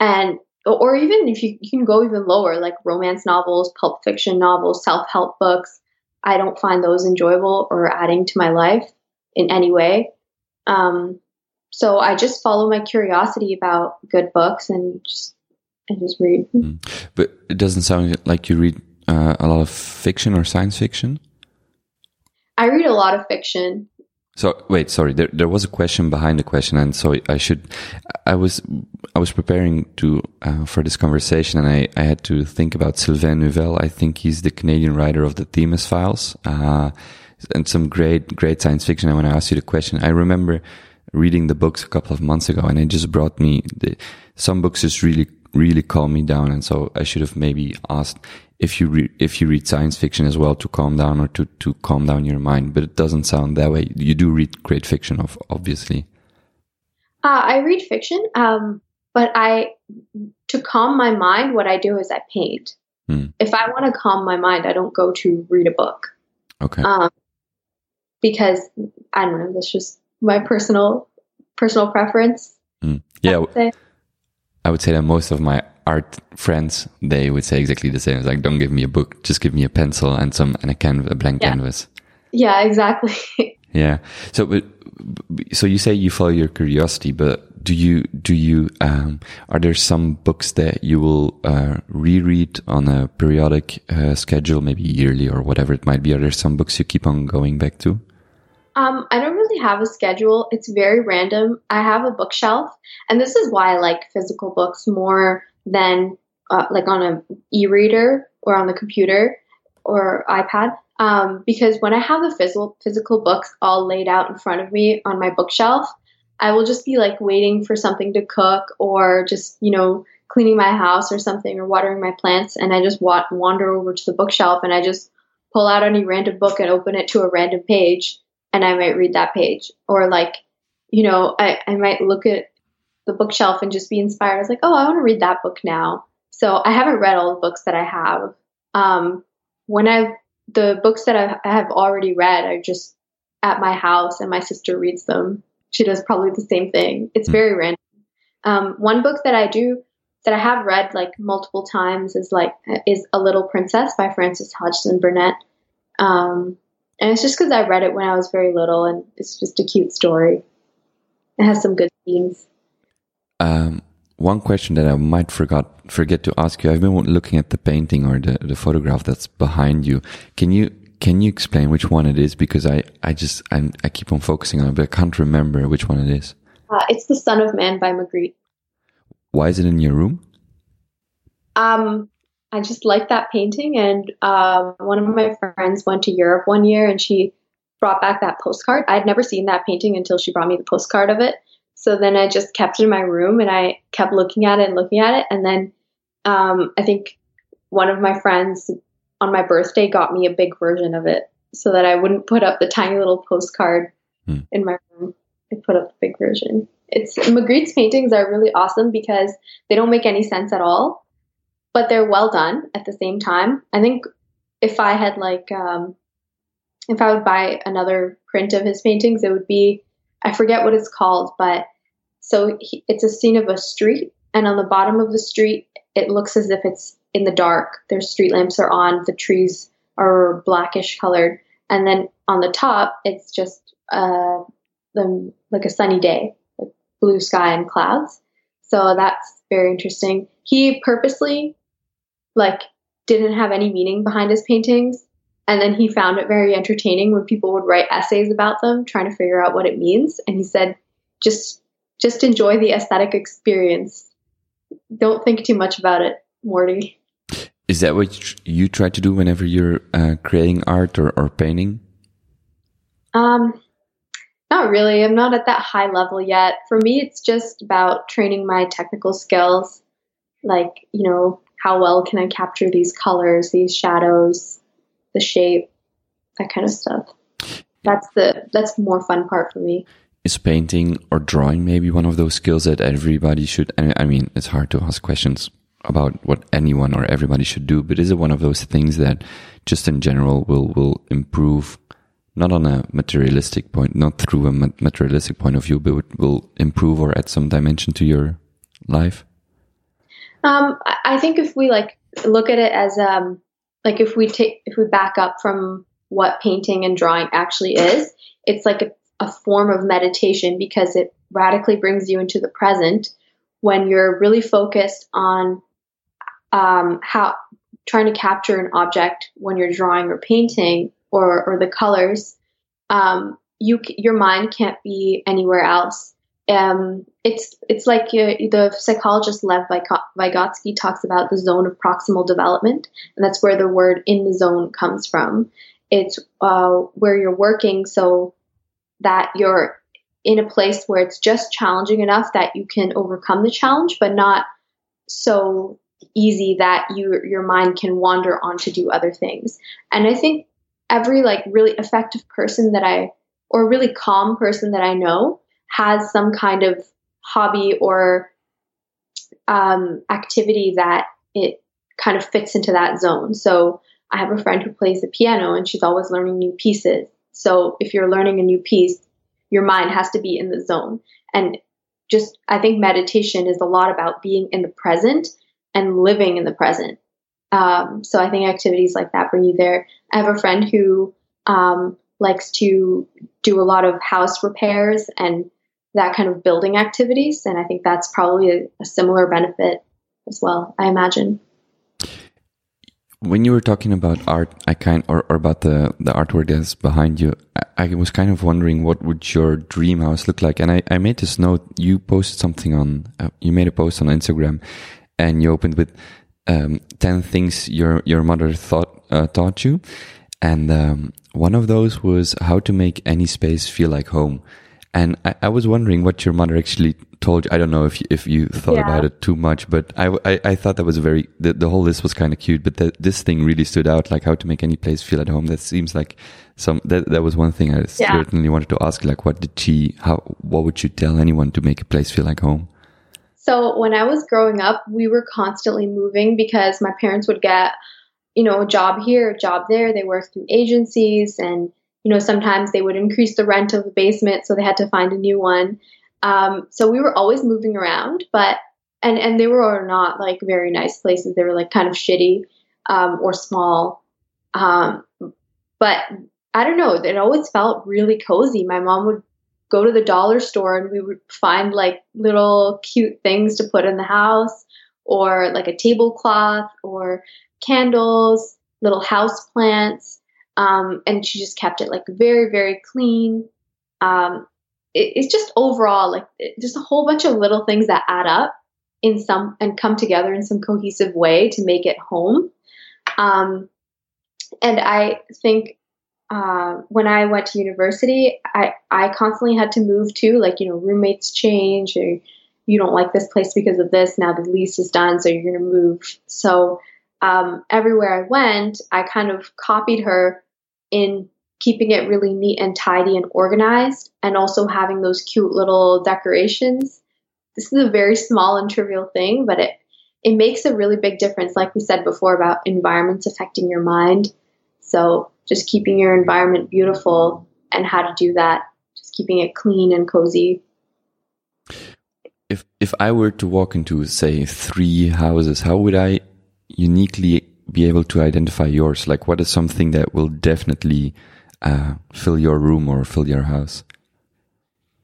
Speaker 2: And or even if you, you can go even lower, like romance novels, pulp fiction novels, self help books. I don't find those enjoyable or adding to my life in any way. Um, so I just follow my curiosity about good books and just and just read. Mm.
Speaker 1: But it doesn't sound like you read uh, a lot of fiction or science fiction.
Speaker 2: I read a lot of fiction.
Speaker 1: So wait, sorry. There, there was a question behind the question, and so I should. I was I was preparing to uh, for this conversation, and I, I had to think about Sylvain Neuvel. I think he's the Canadian writer of the Themis Files, uh, and some great great science fiction. And when I asked you the question, I remember reading the books a couple of months ago, and it just brought me the, some books just really really calm me down. And so I should have maybe asked if you re- if you read science fiction as well to calm down or to to calm down your mind. But it doesn't sound that way. You do read great fiction, of obviously.
Speaker 2: Uh, I read fiction, um, but I to calm my mind, what I do is I paint. Hmm. If I want to calm my mind, I don't go to read a book.
Speaker 1: Okay.
Speaker 2: Um, because I don't know. That's just my personal personal preference.
Speaker 1: Hmm. Yeah. I would, I would say that most of my art friends, they would say exactly the same. It's like, don't give me a book, just give me a pencil and some and a canvas, a blank
Speaker 2: yeah.
Speaker 1: canvas.
Speaker 2: Yeah, exactly.
Speaker 1: yeah. So, but, so you say you follow your curiosity, but do you do you um, are there some books that you will uh, reread on a periodic uh, schedule, maybe yearly or whatever it might be? Are there some books you keep on going back to?
Speaker 2: Um, I don't really have a schedule. It's very random. I have a bookshelf, and this is why I like physical books more than uh, like on an e-reader or on the computer or iPad. Um, because when I have the physical physical books all laid out in front of me on my bookshelf, I will just be like waiting for something to cook or just you know cleaning my house or something or watering my plants, and I just wa- wander over to the bookshelf and I just pull out any random book and open it to a random page, and I might read that page or like you know I, I might look at the bookshelf and just be inspired. I was like, oh, I want to read that book now. So I haven't read all the books that I have. Um, when I the books that I have already read are just at my house, and my sister reads them. She does probably the same thing. It's hmm. very random. Um, one book that I do that I have read like multiple times is like is A Little Princess by Frances Hodgson Burnett. Um, and it's just because I read it when I was very little, and it's just a cute story. It has some good themes.
Speaker 1: Um, one question that I might forgot forget to ask you. I've been looking at the painting or the, the photograph that's behind you. Can you can you explain which one it is? Because I I just I, I keep on focusing on it, but I can't remember which one it is.
Speaker 2: Uh, it's the Son of Man by Magritte.
Speaker 1: Why is it in your room?
Speaker 2: Um, I just like that painting, and uh, one of my friends went to Europe one year, and she brought back that postcard. I'd never seen that painting until she brought me the postcard of it, so then I just kept it in my room and I kept looking at it and looking at it. And then um, I think one of my friends on my birthday got me a big version of it so that I wouldn't put up the tiny little postcard hmm. in my room. I put up the big version. It's Magritte's paintings are really awesome because they don't make any sense at all, but they're well done at the same time. I think if I had like um, if I would buy another print of his paintings, it would be I forget what it's called, but so he, it's a scene of a street, and on the bottom of the street, it looks as if it's in the dark. Their street lamps are on. The trees are blackish colored, and then on the top, it's just uh, the, like a sunny day, like blue sky and clouds. So that's very interesting. He purposely like didn't have any meaning behind his paintings. And then he found it very entertaining when people would write essays about them, trying to figure out what it means. And he said, just just enjoy the aesthetic experience. Don't think too much about it, Morty.
Speaker 1: Is that what you try to do whenever you're uh, creating art or, or painting?
Speaker 2: Um, not really. I'm not at that high level yet. For me, it's just about training my technical skills. Like, you know, how well can I capture these colors, these shadows, the shape, that kind of stuff. That's the that's the more fun part for me.
Speaker 1: Is painting or drawing maybe one of those skills that everybody should? I mean, it's hard to ask questions about what anyone or everybody should do, but is it one of those things that just in general will will improve not on a materialistic point, not through a materialistic point of view, but will improve or add some dimension to your life?
Speaker 2: Um, I think if we like look at it as um, like if we take if we back up from what painting and drawing actually is, it's like a, a form of meditation because it radically brings you into the present when you're really focused on um, how trying to capture an object when you're drawing or painting or, or the colors, um, you your mind can't be anywhere else. Um, it's it's like uh, the psychologist Lev Vygotsky talks about the zone of proximal development, and that's where the word "in the zone" comes from. It's uh, where you're working so that you're in a place where it's just challenging enough that you can overcome the challenge, but not so easy that you your mind can wander on to do other things. And I think every like really effective person that I or really calm person that I know has some kind of hobby or um, activity that it kind of fits into that zone. So I have a friend who plays the piano and she's always learning new pieces. So if you're learning a new piece, your mind has to be in the zone. And just, I think meditation is a lot about being in the present and living in the present. Um, so I think activities like that bring you there. I have a friend who um, likes to do a lot of house repairs and that kind of building activities, and I think that's probably a, a similar benefit as well. I imagine.
Speaker 1: When you were talking about art, I kind or, or about the the artwork that's behind you, I, I, was kind of wondering what would your dream house look like. And I, I made this note. You posted something on. Uh, you made a post on Instagram, and you opened with um, 10 things your, your mother thought, uh, taught you. And, um, one of those was how to make any space feel like home. And I, I, was wondering what your mother actually told you. I don't know if you, if you thought yeah. about it too much, but I, I, I, thought that was very, the, the whole list was kind of cute, but the, this thing really stood out, like how to make any place feel at home. That seems like some, that, that was one thing I yeah. certainly wanted to ask, like what did she, how, what would you tell anyone to make a place feel like home?
Speaker 2: So when I was growing up, we were constantly moving because my parents would get, you know, a job here, a job there. They worked through agencies and, you know, sometimes they would increase the rent of the basement, so they had to find a new one. Um, so we were always moving around, but and and they were not like very nice places. They were like kind of shitty um, or small. Um, but I don't know. It always felt really cozy. My mom would go to the dollar store and we would find like little cute things to put in the house or like a tablecloth or candles, little house plants. Um, and she just kept it like very, very clean. Um, it, it's just overall like it, just a whole bunch of little things that add up in some and come together in some cohesive way to make it home. Um, and I think uh, when I went to university, I, I constantly had to move too. Like, you know, roommates change or you don't like this place because of this. Now the lease is done, so you're going to move. So um, everywhere I went, I kind of copied her in keeping it really neat and tidy and organized, and also having those cute little decorations. This is a very small and trivial thing, but it it makes a really big difference. Like we said before about environments affecting your mind. So just keeping your environment beautiful and how to do that, just keeping it clean and cozy.
Speaker 1: If if I were to walk into say three houses, how would I uniquely be able to identify yours? Like, what is something that will definitely uh, fill your room or fill your house?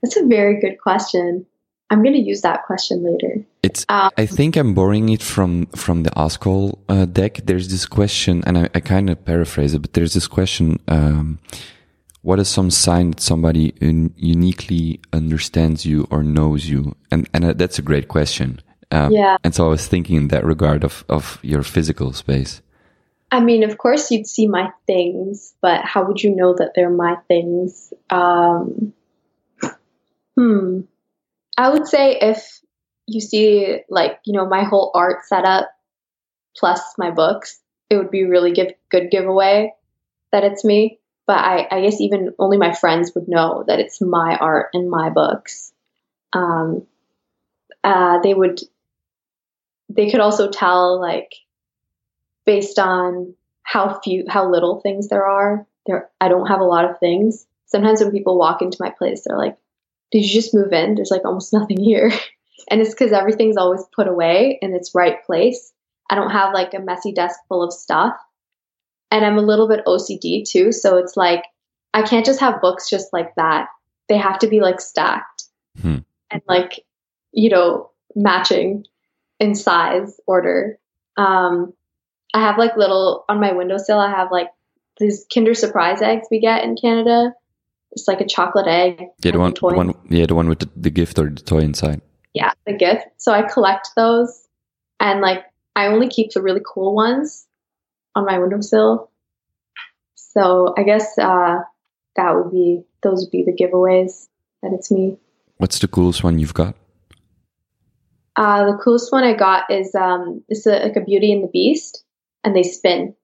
Speaker 2: That's a very good question. I'm going to use that question later.
Speaker 1: It's. Um, I think I'm borrowing it from from the Askol uh, deck. There's this question, and I, I kind of paraphrase it, but there's this question. Um, what is some sign that somebody uniquely understands you or knows you? And and uh, that's a great question.
Speaker 2: Um, yeah.
Speaker 1: And so I was thinking in that regard of of your physical space.
Speaker 2: I mean, of course, you'd see my things, but how would you know that they're my things? Um, hmm. I would say if you see, like, you know, my whole art setup plus my books, it would be really give, good giveaway that it's me. But I, I guess even only my friends would know that it's my art and my books. Um, uh, they would, they could also tell, like, based on how few, how little things there are. There, I don't have a lot of things. Sometimes when people walk into my place, they're like, "Did you just move in? There's like almost nothing here," and it's because everything's always put away in its right place. I don't have like a messy desk full of stuff, and I'm a little bit OCD too. So it's like I can't just have books just like that. They have to be like stacked hmm. and like you know matching in size order. Um, I have like little on my windowsill. I have like these Kinder Surprise eggs we get in Canada. It's like a chocolate egg.
Speaker 1: Yeah, the one, the one, yeah, the one with the, the gift or the toy inside.
Speaker 2: Yeah, the gift. So I collect those, and like I only keep the really cool ones on my windowsill. So I guess uh, that would be those would be the giveaways that it's me.
Speaker 1: What's the coolest one you've got?
Speaker 2: Uh, the coolest one I got is um, it's a, like a Beauty and the Beast and they spin.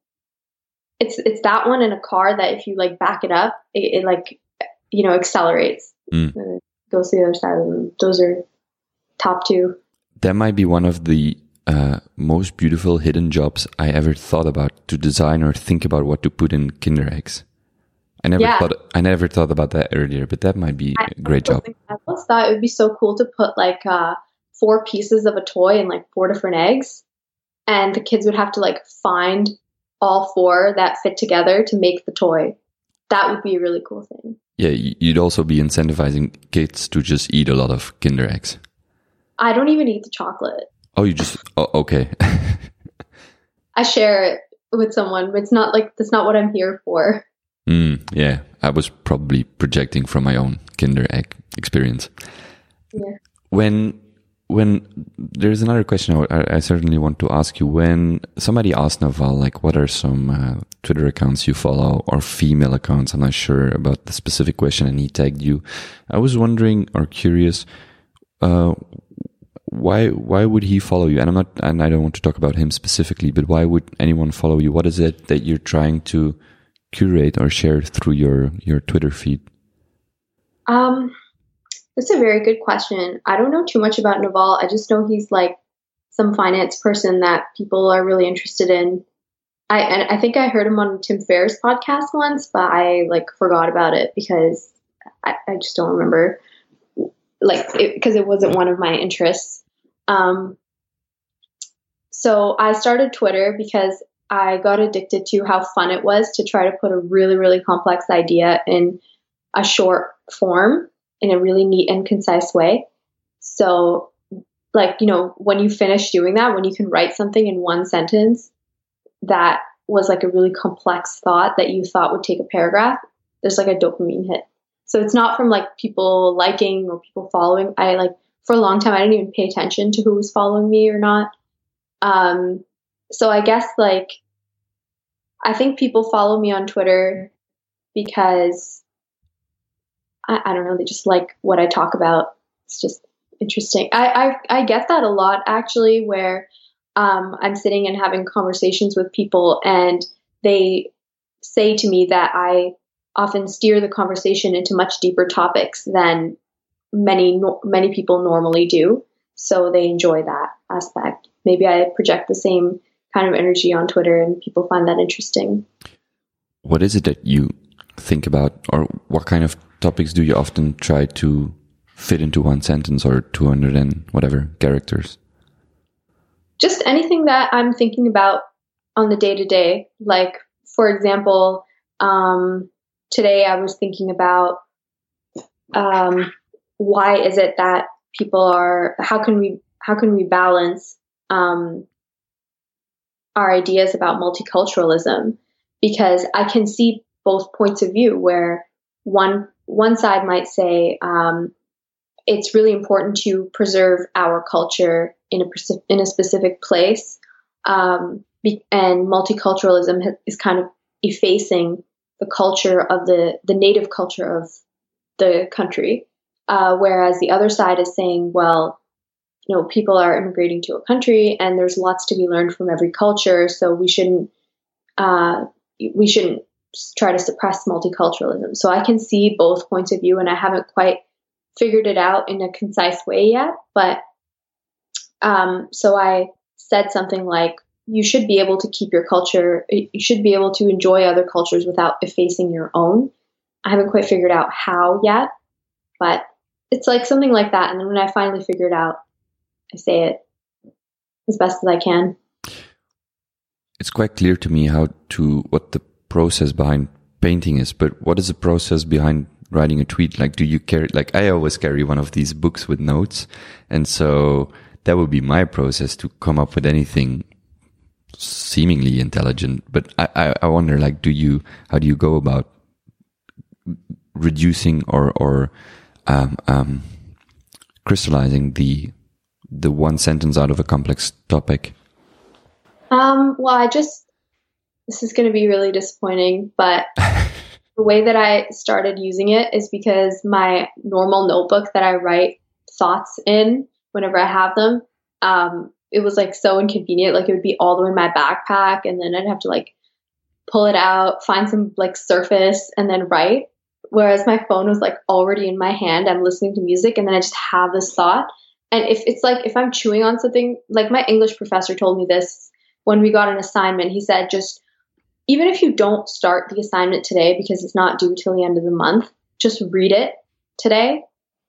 Speaker 2: It's it's that one in a car that if you like back it up, it, it like you know accelerates. Mm. goes to the other side of them. Those are top two.
Speaker 1: That might be one of the uh, most beautiful hidden jobs I ever thought about to design or think about what to put in Kinder eggs. I never yeah. thought I never thought about that earlier, but that might be a great job.
Speaker 2: I always thought it would be so cool to put like uh, four pieces of a toy and like four different eggs, and the kids would have to like find all four that fit together to make the toy. That would be a really cool thing.
Speaker 1: Yeah, you'd also be incentivizing kids to just eat a lot of Kinder eggs.
Speaker 2: I don't even eat the chocolate.
Speaker 1: Oh, you just oh, okay.
Speaker 2: I share it with someone, but it's not like that's not what I'm here for.
Speaker 1: Mm, yeah, I was probably projecting from my own Kinder egg experience.
Speaker 2: Yeah.
Speaker 1: When when there's another question I, I, certainly want to ask you. When somebody asked Naval like what are some uh, Twitter accounts you follow or female accounts? I'm not sure about the specific question and he tagged you. I was wondering or curious uh, why why would he follow you? And I'm not and I don't want to talk about him specifically but why would anyone follow you? What is it that you're trying to curate or share through your your Twitter feed?
Speaker 2: Um that's a very good question. I don't know too much about Naval. I just know he's like some finance person that people are really interested in. I and I think I heard him on Tim Ferriss podcast once, but I like forgot about it because I, I just don't remember like because it, it, wasn't one of my interests. Um, so I started Twitter because I got addicted to how fun it was to try to put a really really complex idea in a short form in a really neat and concise way. So, like, you know, when you finish doing that, when you can write something in one sentence that was like a really complex thought that you thought would take a paragraph, there's like a dopamine hit. So it's not from like people liking or people following. I like for a long time I didn't even pay attention to who was following me or not. Um, so I guess like I think people follow me on Twitter because I, I don't know, they just like what I talk about. It's just interesting. I, I, I get that a lot actually, where um, I'm sitting and having conversations with people and they say to me that I often steer the conversation into much deeper topics than many many people normally do. So they enjoy that aspect. Maybe I project the same kind of energy on Twitter and people find that interesting.
Speaker 1: What is it that you think about or what kind of topics do you often try to fit into one sentence or 200 and whatever characters?
Speaker 2: just anything that I'm thinking about on the day to day. Like, for example, um, today I was thinking about um, why is it that people are how can we how can we balance um, our ideas about multiculturalism because I can see both points of view where one one side might say um, it's really important to preserve our culture in a in a specific place, um, and multiculturalism is kind of effacing the culture of the the native culture of the country, uh, whereas the other side is saying, well, you know, people are immigrating to a country, and there's lots to be learned from every culture, so we shouldn't uh, we shouldn't try to suppress multiculturalism. So I can see both points of view, and I haven't quite figured it out in a concise way yet. But um, so I said something like, you should be able to keep your culture, you should be able to enjoy other cultures without effacing your own. I haven't quite figured out how yet, but it's like something like that. And then when I finally figure it out, I say it as best as I can.
Speaker 1: It's quite clear to me how to, what the process behind painting is, but what is the process behind writing a tweet? Like, do you carry, like, I always carry one of these books with notes. And so that would be my process to come up with anything seemingly intelligent. But I, I, I wonder, like, do you, how do you go about reducing or, or, um, um, crystallizing the, the one sentence out of a complex topic?
Speaker 2: Um, well, I just, this is going to be really disappointing, but the way that I started using it is because my normal notebook that I write thoughts in whenever I have them, um, it was like so inconvenient. Like it would be all the way in my backpack, and then I'd have to like pull it out, find some like surface, and then write. Whereas my phone was like already in my hand, I'm listening to music, and then I just have this thought. And if it's like if I'm chewing on something, like my English professor told me this when we got an assignment, he said just even if you don't start the assignment today because it's not due till the end of the month, just read it today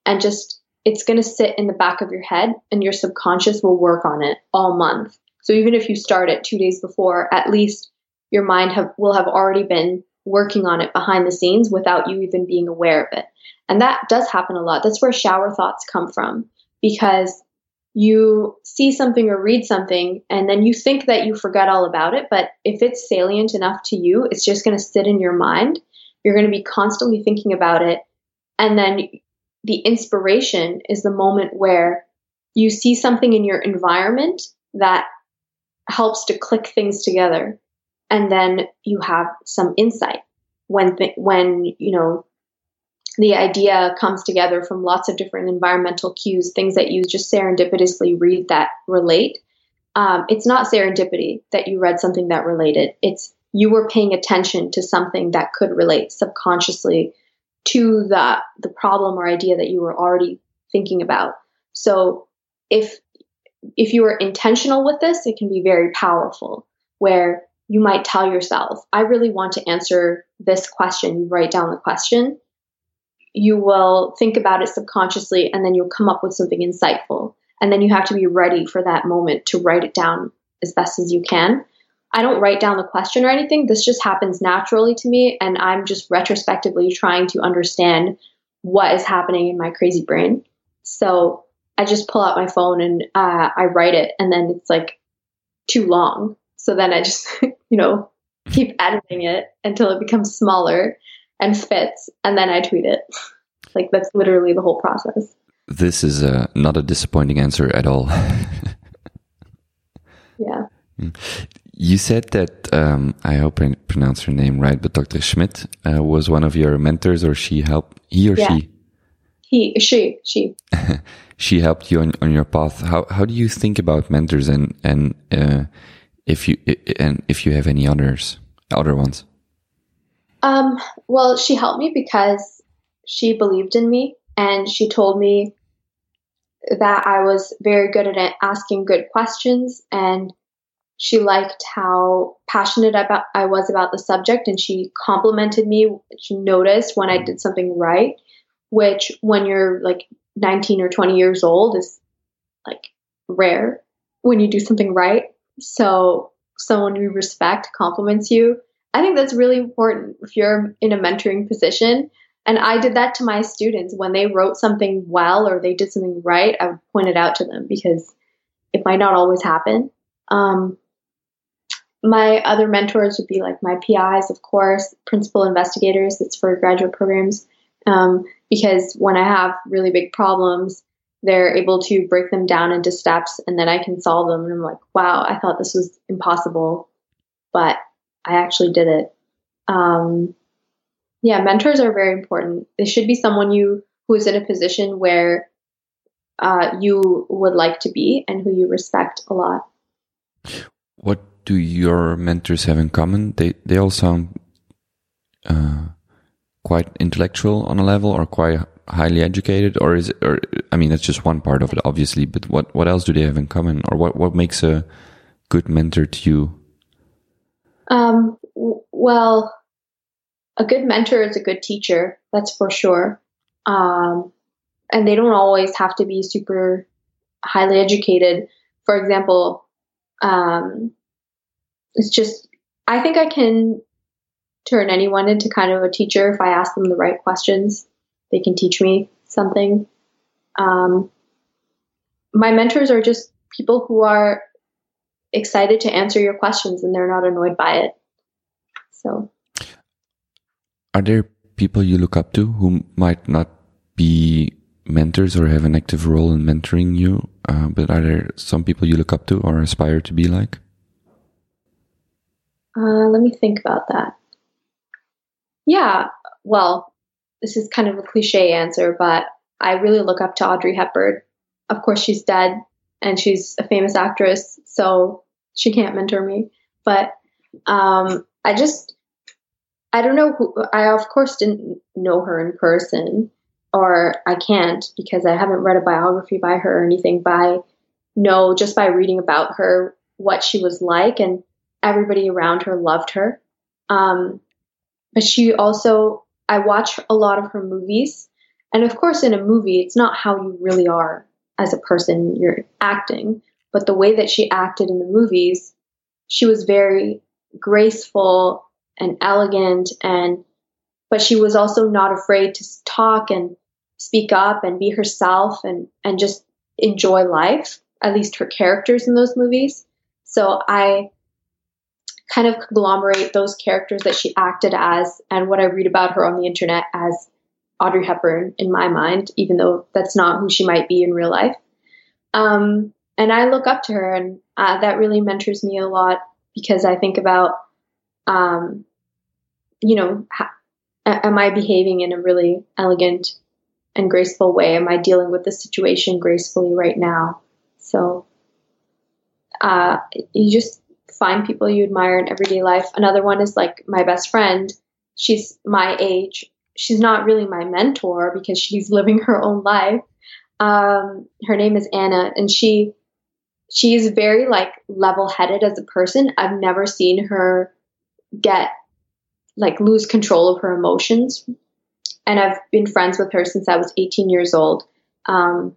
Speaker 2: and just it's going to sit in the back of your head and your subconscious will work on it all month. So even if you start it 2 days before, at least your mind have, will have already been working on it behind the scenes without you even being aware of it. And that does happen a lot. That's where shower thoughts come from because you see something or read something and then you think that you forget all about it. But if it's salient enough to you, it's just going to sit in your mind. You're going to be constantly thinking about it. And then the inspiration is the moment where you see something in your environment that helps to click things together. And then you have some insight when, th- when, you know, the idea comes together from lots of different environmental cues, things that you just serendipitously read that relate. Um, it's not serendipity that you read something that related. It's you were paying attention to something that could relate subconsciously to the the problem or idea that you were already thinking about. So if if you are intentional with this, it can be very powerful. Where you might tell yourself, "I really want to answer this question." You write down the question, you will think about it subconsciously and then you'll come up with something insightful. And then you have to be ready for that moment to write it down as best as you can. I don't write down the question or anything. This just happens naturally to me. And I'm just retrospectively trying to understand what is happening in my crazy brain. So I just pull out my phone and uh, I write it. And then it's like too long. So then I just, you know, keep editing it until it becomes smaller and fits, and then I tweet it. Like that's literally the whole process.
Speaker 1: This is uh, not a disappointing answer at all.
Speaker 2: yeah.
Speaker 1: Mm. You said that um, I hope I pronounced her name right, but Dr. Schmidt uh, was one of your mentors, or she helped he or yeah. she.
Speaker 2: He, she, she.
Speaker 1: she helped you on, on your path. How how do you think about mentors, and and uh, if you and if you have any others, other ones?
Speaker 2: Um, well, she helped me because she believed in me and she told me that I was very good at asking good questions and she liked how passionate about I was about the subject and she complimented me. She noticed when I did something right, which when you're like 19 or 20 years old is like rare. when you do something right. So someone you respect compliments you. I think that's really important if you're in a mentoring position. And I did that to my students when they wrote something well or they did something right. I would point it out to them because it might not always happen. Um, my other mentors would be like my PIs, of course, principal investigators. That's for graduate programs. Um, because when I have really big problems, they're able to break them down into steps and then I can solve them. And I'm like, wow, I thought this was impossible, but I actually did it. Um, yeah, mentors are very important. They should be someone you who is in a position where uh, you would like to be and who you respect a lot.
Speaker 1: What do your mentors have in common? They they all sound uh, quite intellectual on a level, or quite highly educated, or is it? Or I mean, that's just one part of it, obviously. But what what else do they have in common, or what what makes a good mentor to you?
Speaker 2: Um. Well, a good mentor is a good teacher. That's for sure. Um, and they don't always have to be super highly educated. For example, um, it's just I think I can turn anyone into kind of a teacher if I ask them the right questions. They can teach me something. Um, my mentors are just people who are excited to answer your questions and they're not annoyed by it. So,
Speaker 1: are there people you look up to who might not be mentors or have an active role in mentoring you, uh, but are there some people you look up to or aspire to be like?
Speaker 2: Uh, let me think about that. Yeah, well, this is kind of a cliche answer, but I really look up to Audrey Hepburn. Of course, she's dead and she's a famous actress, so she can't mentor me. But um, I just, I don't know who, I of course didn't know her in person, or I can't because I haven't read a biography by her or anything, but I know just by reading about her what she was like and everybody around her loved her. Um, but she also, I watch a lot of her movies. And of course, in a movie, it's not how you really are as a person, you're acting, but the way that she acted in the movies, she was very graceful and elegant and but she was also not afraid to talk and speak up and be herself and and just enjoy life at least her characters in those movies. So i kind of conglomerate those characters that she acted as and what I read about her on the internet as Audrey Hepburn in my mind, even though that's not who she might be in real life. Um, and I look up to her, and uh, that really mentors me a lot because I think about, um, you know, am I behaving in a really elegant and graceful way? Am I dealing with the situation gracefully right now? So uh, you just find people you admire in everyday life. Another one is like my best friend. She's my age. She's not really my mentor because she's living her own life. Um, her name is Anna, and she she is very like level-headed as a person. I've never seen her get like lose control of her emotions, and I've been friends with her since I was 18 years old. Um,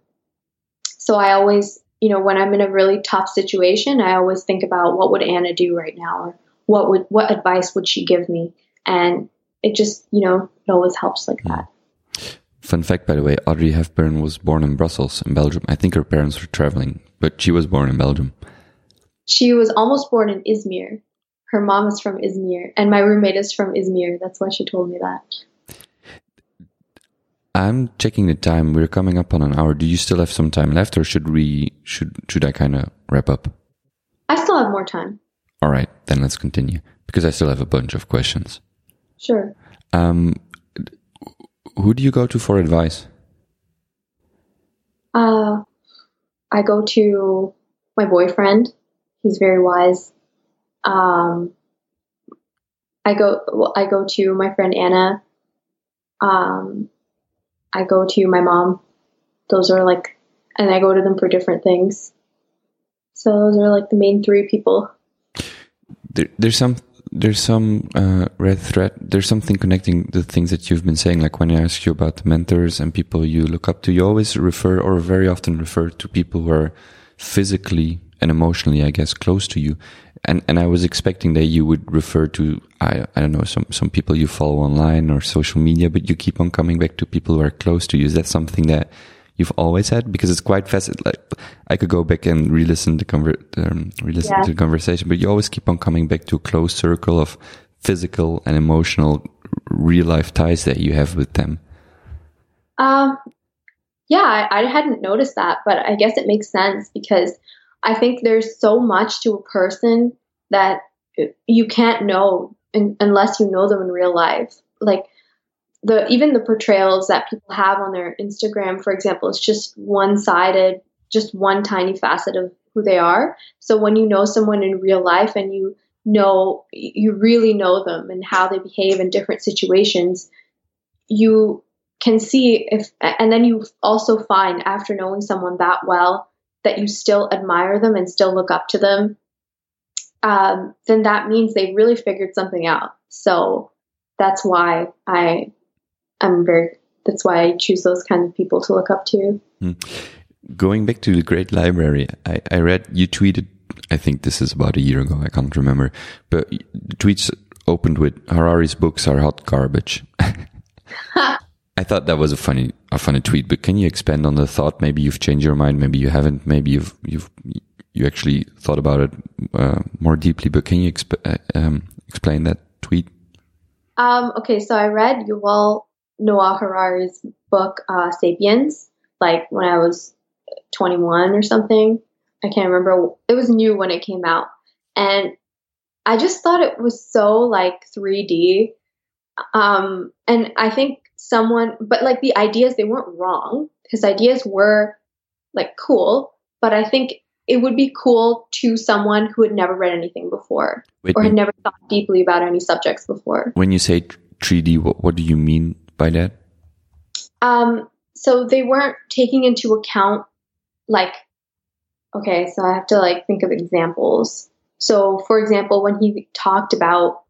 Speaker 2: so I always you know, when I'm in a really tough situation, I always think about what would Anna do right now or what would what advice would she give me? And it just, you know, it always helps like hmm. that.
Speaker 1: Fun fact, by the way, Audrey Hepburn was born in Brussels, in Belgium. I think her parents were traveling, but she was born in Belgium.
Speaker 2: She was almost born in Izmir. Her mom is from Izmir, and my roommate is from Izmir. That's why she told me that.
Speaker 1: I'm checking the time. We're coming up on an hour. Do you still have some time left, or should we should should I kind of wrap up?
Speaker 2: I still have more time.
Speaker 1: All right, then let's continue because I still have a bunch of questions.
Speaker 2: Sure.
Speaker 1: Um, who do you go to for advice?
Speaker 2: Uh, I go to my boyfriend. He's very wise. Um, I go. Well, I go to my friend Anna. Um, I go to my mom. Those are like, and I go to them for different things. So those are like the main three people.
Speaker 1: There, there's some there's some uh, red thread. There's something connecting the things that you've been saying. Like when I ask you about mentors and people you look up to, you always refer or very often refer to people who are physically and emotionally, I guess, close to you. And and I was expecting that you would refer to I I don't know some some people you follow online or social media, but you keep on coming back to people who are close to you. Is that something that you've always had? Because it's quite fascinating. Like I could go back and re-listen the conver- um, re-listen yeah. to the conversation, but you always keep on coming back to a close circle of physical and emotional real life ties that you have with them.
Speaker 2: Um, yeah, I, I hadn't noticed that, but I guess it makes sense because I think there's so much to a person that you can't know in, unless you know them in real life. Like the even the portrayals that people have on their Instagram, for example, is just one sided, just one tiny facet of who they are. So when you know someone in real life and you know you really know them and how they behave in different situations, you can see if and then you also find after knowing someone that well that you still admire them and still look up to them um, then that means they really figured something out so that's why i i'm very that's why i choose those kind of people to look up to
Speaker 1: mm. going back to the great library I, I read you tweeted i think this is about a year ago i can't remember but the tweets opened with harari's books are hot garbage I thought that was a funny a funny tweet, but can you expand on the thought? Maybe you've changed your mind, maybe you haven't, maybe you've you've you actually thought about it uh, more deeply. But can you exp- uh, um, explain that tweet?
Speaker 2: Um, okay, so I read Yuval Noah Harari's book uh, *Sapiens* like when I was 21 or something. I can't remember. It was new when it came out, and I just thought it was so like 3D. Um, and I think someone, but like the ideas, they weren't wrong. His ideas were like cool, but I think it would be cool to someone who had never read anything before Wait, or had never thought deeply about any subjects before.
Speaker 1: When you say 3D, what, what do you mean by that?
Speaker 2: Um, so they weren't taking into account like, okay, so I have to like think of examples. So, for example, when he talked about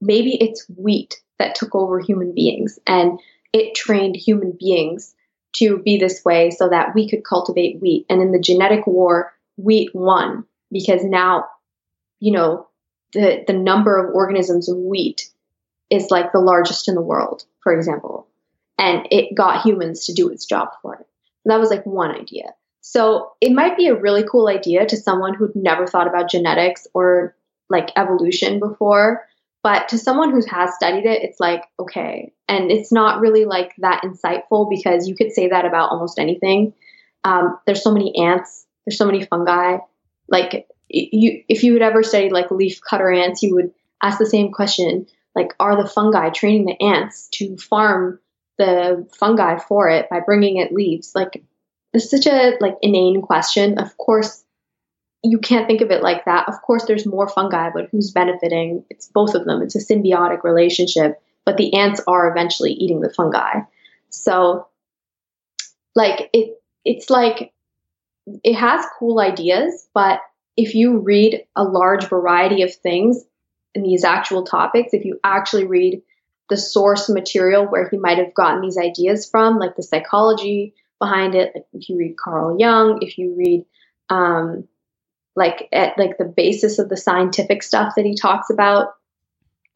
Speaker 2: maybe it's wheat that took over human beings and it trained human beings to be this way so that we could cultivate wheat. And in the genetic war, wheat won because now, you know, the, the number of organisms in wheat is like the largest in the world, for example. And it got humans to do its job for it. That was like one idea. So it might be a really cool idea to someone who'd never thought about genetics or like evolution before but to someone who has studied it, it's like, okay. And it's not really like that insightful because you could say that about almost anything. Um, there's so many ants, there's so many fungi. Like, you, if you had ever studied like leaf cutter ants, you would ask the same question like, are the fungi training the ants to farm the fungi for it by bringing it leaves? Like, it's such a like inane question. Of course, you can't think of it like that. Of course, there's more fungi, but who's benefiting? It's both of them. It's a symbiotic relationship, but the ants are eventually eating the fungi. So, like it, it's like it has cool ideas, but if you read a large variety of things in these actual topics, if you actually read the source material where he might have gotten these ideas from, like the psychology behind it, like if you read Carl Jung, if you read um, like at like the basis of the scientific stuff that he talks about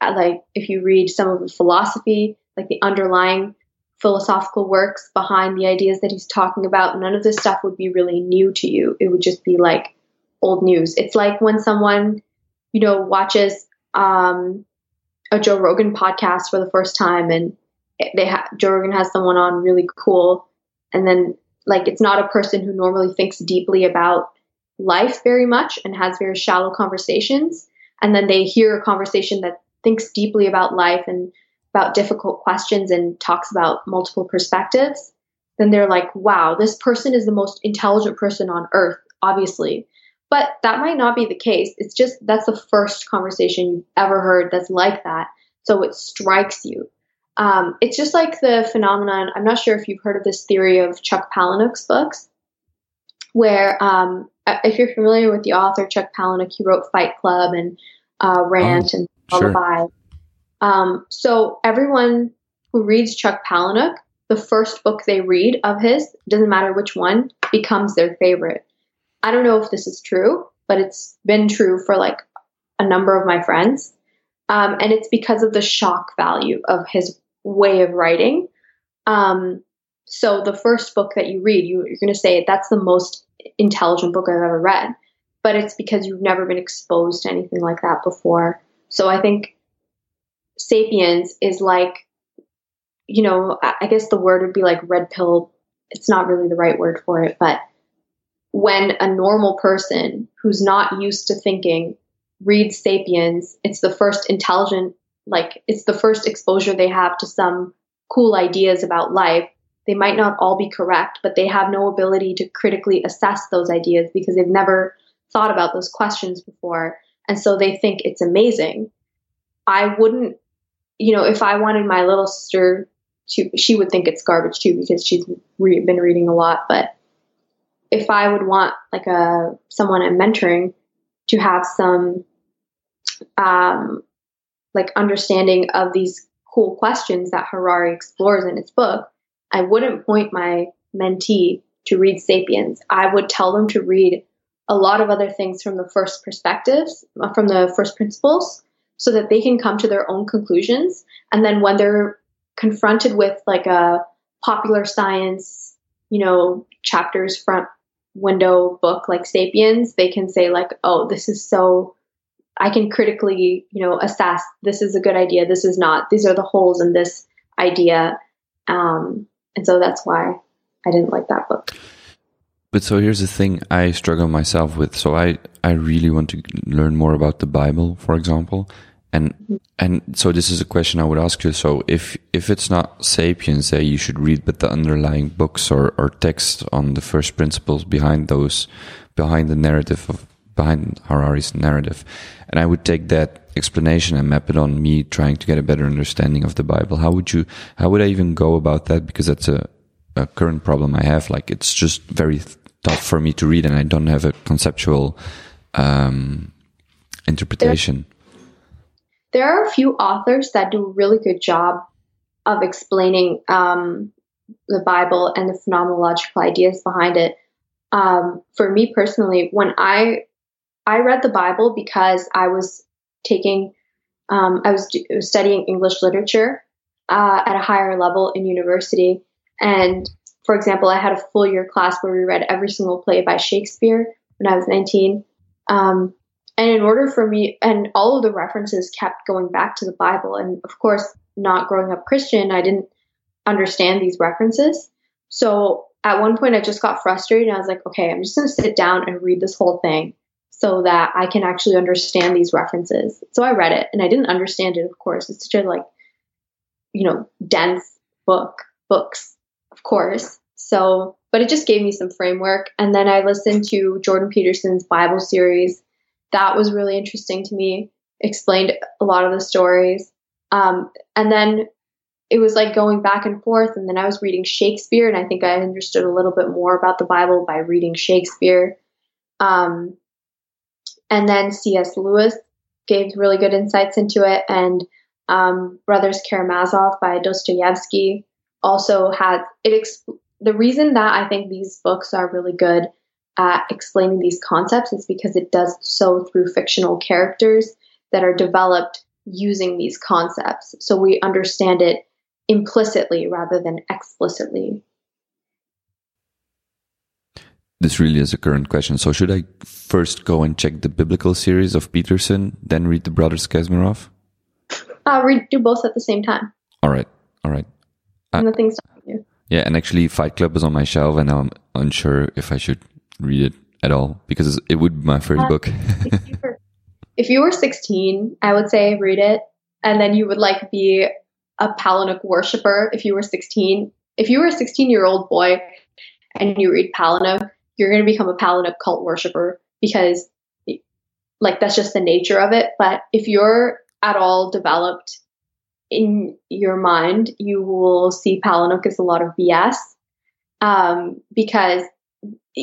Speaker 2: uh, like if you read some of the philosophy like the underlying philosophical works behind the ideas that he's talking about none of this stuff would be really new to you. It would just be like old news. It's like when someone you know watches um, a joe rogan podcast for the first time and they ha- joe rogan has someone on really cool and then like it's not a person who normally thinks deeply about life very much and has very shallow conversations. And then they hear a conversation that thinks deeply about life and about difficult questions and talks about multiple perspectives. Then they're like, wow, this person is the most intelligent person on earth, obviously. But that might not be the case. It's just that's the first conversation you've ever heard that's like that. So it strikes you. Um, it's just like the phenomenon. I'm not sure if you've heard of this theory of Chuck Palahniuk's books, where um, uh, if you're familiar with the author Chuck Palahniuk, he wrote Fight Club and uh, Rant oh, and Lullaby. Sure. Um, so everyone who reads Chuck Palahniuk, the first book they read of his, doesn't matter which one, becomes their favorite. I don't know if this is true, but it's been true for like a number of my friends. Um, and it's because of the shock value of his way of writing. Um, so the first book that you read, you, you're going to say that's the most intelligent book I've ever read, but it's because you've never been exposed to anything like that before. So I think Sapiens is like, you know, I guess the word would be like red pill. It's not really the right word for it, but when a normal person who's not used to thinking reads Sapiens, it's the first intelligent, like, it's the first exposure they have to some cool ideas about life. They might not all be correct, but they have no ability to critically assess those ideas because they've never thought about those questions before. And so they think it's amazing. I wouldn't, you know, if I wanted my little sister to, she would think it's garbage too because she's re- been reading a lot. But if I would want like a someone I'm mentoring to have some um, like understanding of these cool questions that Harari explores in his book, I wouldn't point my mentee to read Sapiens. I would tell them to read a lot of other things from the first perspectives, uh, from the first principles, so that they can come to their own conclusions. And then when they're confronted with like a popular science, you know, chapters front window book like Sapiens, they can say like, "Oh, this is so." I can critically, you know, assess this is a good idea, this is not. These are the holes in this idea, um, and so that's why I didn't like that book.
Speaker 1: But so here's the thing I struggle myself with. So I I really want to learn more about the Bible, for example, and and so this is a question I would ask you. So if if it's not Sapiens that you should read, but the underlying books or or text on the first principles behind those, behind the narrative of behind Harari's narrative, and I would take that explanation and map it on me trying to get a better understanding of the Bible. How would you? How would I even go about that? Because that's a a current problem I have. Like it's just very tough for me to read, and I don't have a conceptual um, interpretation.
Speaker 2: There are a few authors that do a really good job of explaining um, the Bible and the phenomenological ideas behind it. Um, for me personally, when I I read the Bible because I was taking um, I was, studying English literature uh, at a higher level in university, and for example, I had a full year class where we read every single play by Shakespeare when I was 19. Um, and in order for me, and all of the references kept going back to the Bible. And of course, not growing up Christian, I didn't understand these references. So at one point, I just got frustrated and I was like, okay, I'm just going to sit down and read this whole thing so that I can actually understand these references. So I read it and I didn't understand it, of course. It's such a like, you know, dense book, books, of course. So, but it just gave me some framework. And then I listened to Jordan Peterson's Bible series that was really interesting to me. Explained a lot of the stories. Um, and then it was like going back and forth. And then I was reading Shakespeare, and I think I understood a little bit more about the Bible by reading Shakespeare. Um, and then C.S. Lewis gave really good insights into it, and um, Brothers Karamazov by Dostoevsky also had it. Exp- the reason that I think these books are really good at explaining these concepts is because it does so through fictional characters that are developed using these concepts. So we understand it implicitly rather than explicitly.
Speaker 1: This really is a current question. So should I first go and check the biblical series of Peterson, then read the Brothers Karamazov?
Speaker 2: Uh, read do both at the same time.
Speaker 1: All right, all right.
Speaker 2: Uh, Nothing's stopping you.
Speaker 1: Yeah, and actually, Fight Club is on my shelf, and I'm unsure if I should read it at all because it would be my first uh, book.
Speaker 2: if, you were, if you were 16, I would say read it, and then you would like be a Palahniuk worshiper. If you were 16, if you were a 16 year old boy and you read Palahniuk, you're going to become a Palahniuk cult worshiper because, like, that's just the nature of it. But if you're at all developed in your mind, you will see Palahniuk as a lot of BS um, because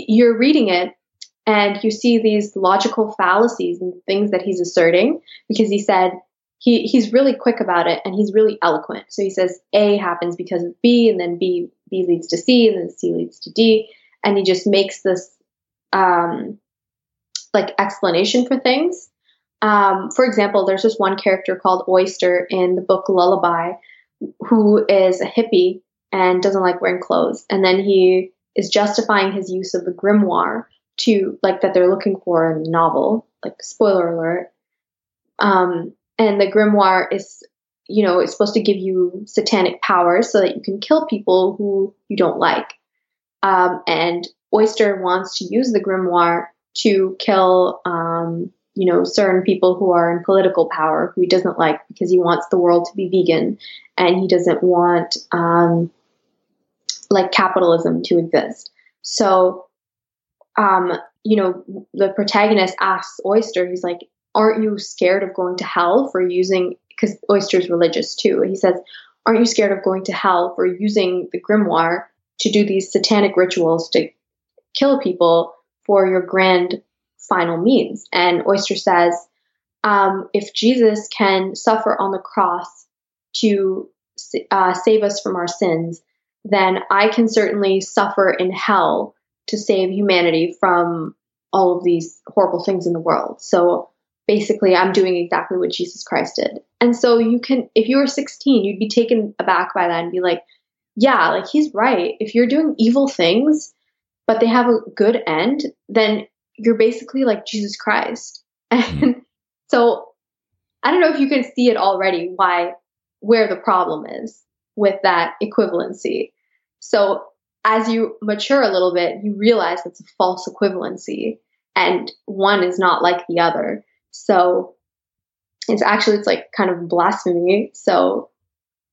Speaker 2: you're reading it and you see these logical fallacies and things that he's asserting because he said he, he's really quick about it and he's really eloquent. So he says A happens because of B, and then B B leads to C, and then C leads to D, and he just makes this um, like explanation for things. Um, for example, there's this one character called Oyster in the book Lullaby, who is a hippie and doesn't like wearing clothes, and then he is justifying his use of the grimoire to like that they're looking for in the novel. Like spoiler alert. Um, and the grimoire is you know, it's supposed to give you satanic powers so that you can kill people who you don't like. Um, and Oyster wants to use the grimoire to kill, um, you know, certain people who are in political power who he doesn't like because he wants the world to be vegan and he doesn't want, um, like capitalism to exist. So, um, you know, the protagonist asks Oyster, he's like, aren't you scared of going to hell for using because Oyster's religious too. He says, Aren't you scared of going to hell for using the grimoire to do these satanic rituals to kill people for your grand final means? And Oyster says, um, If Jesus can suffer on the cross to uh, save us from our sins, then I can certainly suffer in hell to save humanity from all of these horrible things in the world. So basically I'm doing exactly what Jesus Christ did. And so you can, if you were 16, you'd be taken aback by that and be like, yeah, like he's right. If you're doing evil things, but they have a good end, then you're basically like Jesus Christ. And hmm. so I don't know if you can see it already why, where the problem is with that equivalency. So as you mature a little bit, you realize it's a false equivalency and one is not like the other. So it's actually it's like kind of blasphemy. So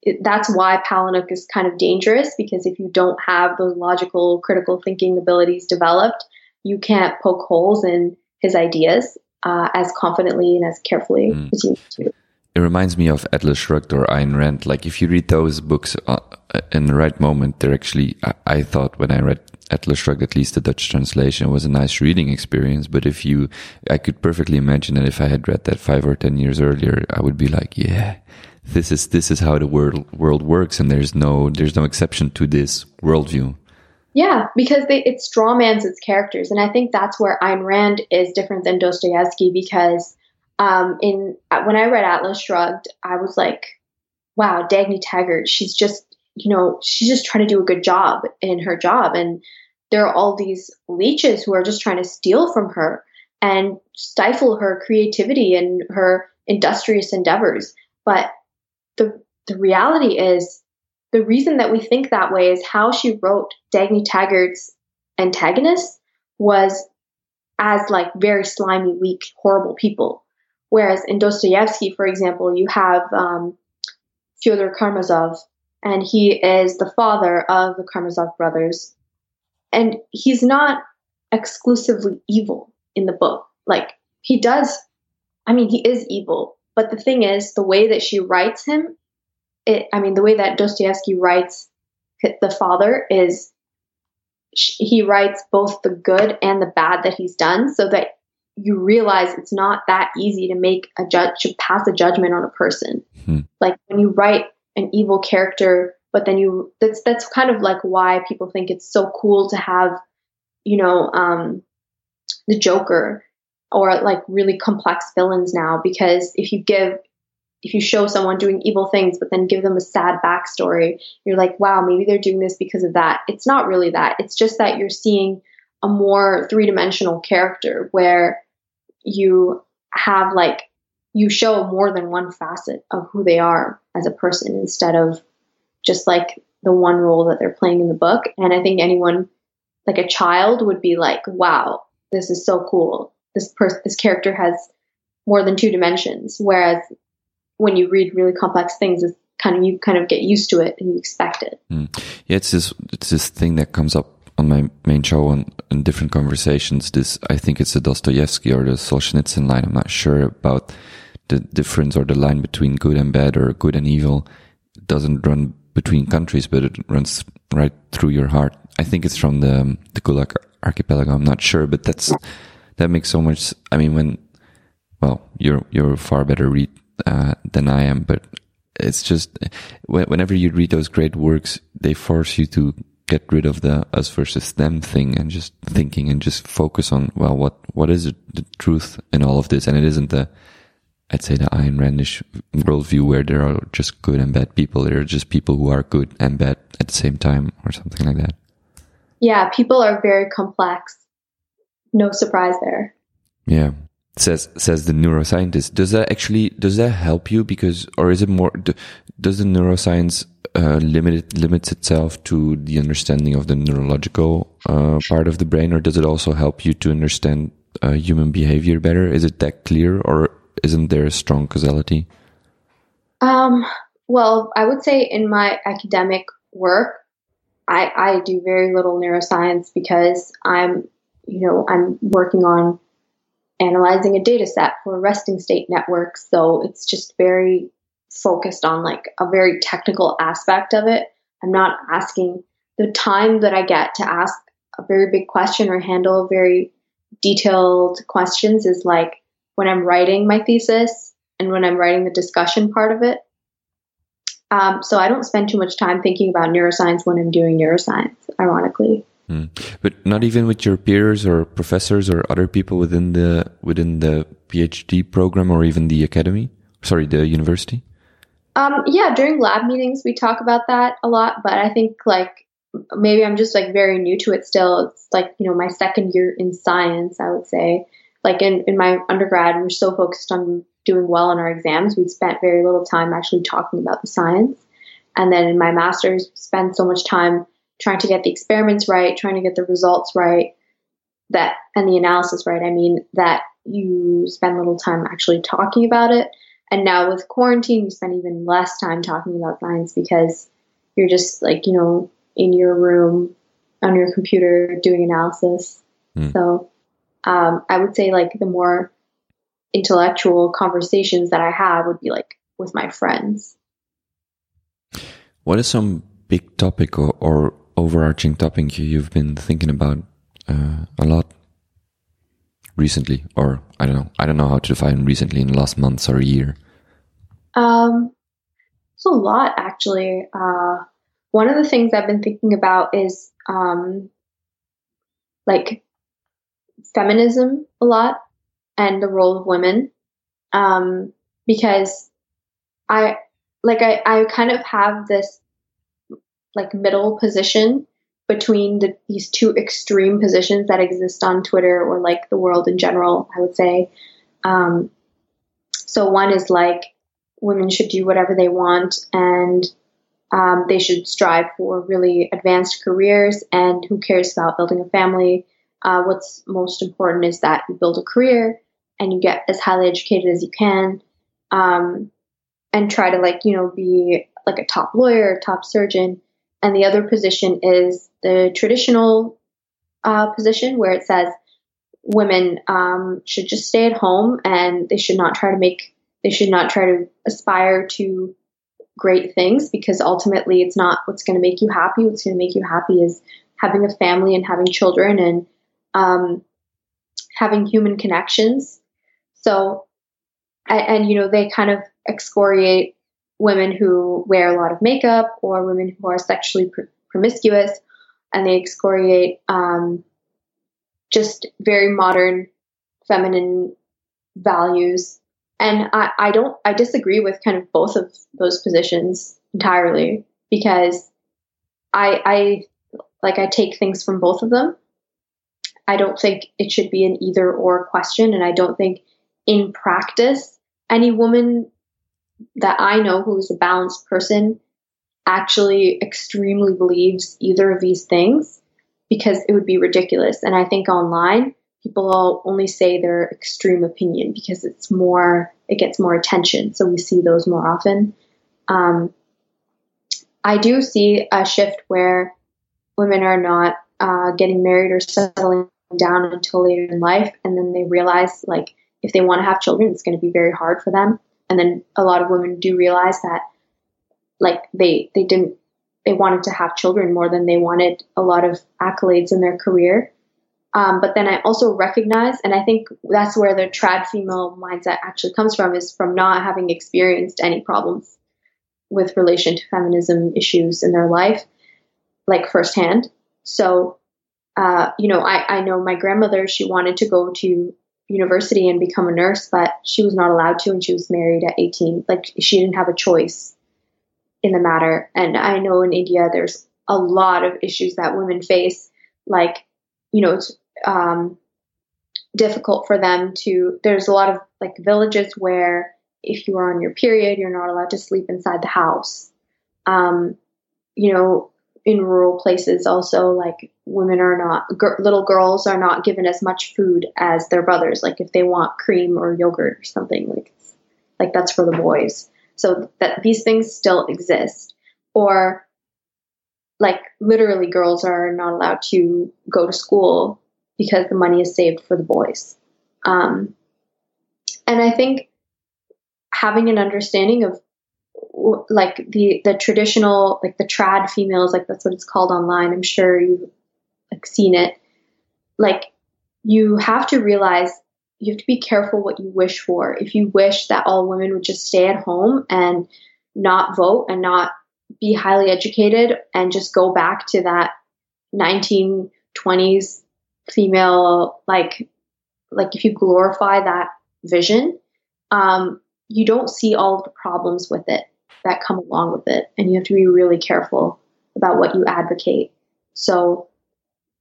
Speaker 2: it, that's why Palahniuk is kind of dangerous because if you don't have those logical, critical thinking abilities developed, you can't poke holes in his ideas uh, as confidently and as carefully mm. as you do.
Speaker 1: It reminds me of Atlas Shrugged or Ayn Rand. Like if you read those books uh, in the right moment, they're actually. I, I thought when I read Atlas Shrugged, at least the Dutch translation was a nice reading experience. But if you, I could perfectly imagine that if I had read that five or ten years earlier, I would be like, yeah, this is this is how the world world works, and there's no there's no exception to this worldview.
Speaker 2: Yeah, because they, it strawmans its characters, and I think that's where Ayn Rand is different than Dostoevsky. Because um, in when I read Atlas Shrugged, I was like, wow, Dagny Taggart, she's just you know she's just trying to do a good job in her job, and there are all these leeches who are just trying to steal from her and stifle her creativity and her industrious endeavors. But the the reality is the reason that we think that way is how she wrote Dagny Taggart's antagonist was as like very slimy, weak, horrible people. Whereas in Dostoevsky, for example, you have um, Fyodor Karamazov, and he is the father of the Karamazov brothers, and he's not exclusively evil in the book. Like he does, I mean, he is evil. But the thing is, the way that she writes him, it, I mean, the way that Dostoevsky writes the father is he writes both the good and the bad that he's done so that you realize it's not that easy to make a judge to pass a judgment on a person. Hmm. Like when you write an evil character but then you that's that's kind of like why people think it's so cool to have you know um the joker or like really complex villains now because if you give if you show someone doing evil things but then give them a sad backstory you're like wow maybe they're doing this because of that it's not really that it's just that you're seeing a more three-dimensional character where you have like you show more than one facet of who they are as a person instead of just like the one role that they're playing in the book. And I think anyone, like a child, would be like, "Wow, this is so cool. This person, this character has more than two dimensions." Whereas when you read really complex things, it's kind of you kind of get used to it and you expect it.
Speaker 1: Mm. Yeah, it's this it's this thing that comes up on my main show on in different conversations. This I think it's the Dostoevsky or the Solzhenitsyn line. I'm not sure about the difference or the line between good and bad or good and evil. It doesn't run between countries, but it runs right through your heart. I think it's from the the Gulag archipelago. I'm not sure, but that's that makes so much. I mean, when well, you're you're far better read uh, than I am, but it's just whenever you read those great works, they force you to get rid of the us versus them thing and just thinking and just focus on well what what is the truth in all of this and it isn't the I'd say the Ayn Randish worldview where there are just good and bad people. There are just people who are good and bad at the same time, or something like that.
Speaker 2: Yeah, people are very complex. No surprise there.
Speaker 1: Yeah, says says the neuroscientist. Does that actually does that help you? Because or is it more? Does the neuroscience uh, limit it, limits itself to the understanding of the neurological uh, part of the brain, or does it also help you to understand uh, human behavior better? Is it that clear, or isn't there a strong causality?
Speaker 2: Um, well, I would say in my academic work, I, I do very little neuroscience because I'm, you know, I'm working on analyzing a data set for resting state networks. So it's just very focused on like a very technical aspect of it. I'm not asking the time that I get to ask a very big question or handle very detailed questions is like when I'm writing my thesis and when I'm writing the discussion part of it. Um, so I don't spend too much time thinking about neuroscience when I'm doing neuroscience, ironically.
Speaker 1: Mm. But not even with your peers or professors or other people within the within the PhD program or even the academy. Sorry, the university.
Speaker 2: Um, yeah, during lab meetings we talk about that a lot, but I think like maybe I'm just like very new to it still. It's like you know my second year in science, I would say, like in, in my undergrad, we're so focused on doing well on our exams, we spent very little time actually talking about the science. And then in my master's, spend so much time trying to get the experiments right, trying to get the results right, that and the analysis right. I mean that you spend little time actually talking about it. And now with quarantine, you spend even less time talking about science because you're just like, you know, in your room on your computer doing analysis. Mm. So um, I would say like the more intellectual conversations that I have would be like with my friends.
Speaker 1: What is some big topic or, or overarching topic you've been thinking about uh, a lot recently, or I don't know, I don't know how to define recently in the last months or year.
Speaker 2: Um, it's a lot actually. Uh, one of the things I've been thinking about is um, like feminism a lot and the role of women um, because I like I, I kind of have this like middle position between the, these two extreme positions that exist on Twitter or like the world in general, I would say. Um, so one is like women should do whatever they want and um, they should strive for really advanced careers and who cares about building a family. Uh, what's most important is that you build a career and you get as highly educated as you can um, and try to like you know be like a top lawyer top surgeon. And the other position is the traditional uh, position where it says women um, should just stay at home and they should not try to make they should not try to aspire to great things because ultimately it's not what's going to make you happy what's going to make you happy is having a family and having children and um, having human connections. So, and, and, you know, they kind of excoriate women who wear a lot of makeup or women who are sexually pr- promiscuous, and they excoriate um, just very modern feminine values. And I, I don't, I disagree with kind of both of those positions entirely because I, I like I take things from both of them. I don't think it should be an either or question. And I don't think in practice, any woman that I know who's a balanced person actually extremely believes either of these things because it would be ridiculous. And I think online, people only say their extreme opinion because it's more, it gets more attention. So we see those more often. Um, I do see a shift where women are not uh, getting married or settling down until later in life and then they realize like if they want to have children it's going to be very hard for them and then a lot of women do realize that like they they didn't they wanted to have children more than they wanted a lot of accolades in their career um, but then i also recognize and i think that's where the trad female mindset actually comes from is from not having experienced any problems with relation to feminism issues in their life like firsthand. So, uh, you know, I, I know my grandmother, she wanted to go to university and become a nurse, but she was not allowed to, and she was married at 18. Like, she didn't have a choice in the matter. And I know in India, there's a lot of issues that women face, like, you know, it's um, difficult for them to, there's a lot of like villages where if you are on your period, you're not allowed to sleep inside the house. Um, you know, in rural places, also like women are not, g- little girls are not given as much food as their brothers. Like if they want cream or yogurt or something, like like that's for the boys. So that these things still exist, or like literally, girls are not allowed to go to school because the money is saved for the boys. Um, and I think having an understanding of like the the traditional like the trad females like that's what it's called online i'm sure you've like seen it like you have to realize you have to be careful what you wish for if you wish that all women would just stay at home and not vote and not be highly educated and just go back to that 1920s female like like if you glorify that vision um, you don't see all the problems with it that come along with it. And you have to be really careful about what you advocate. So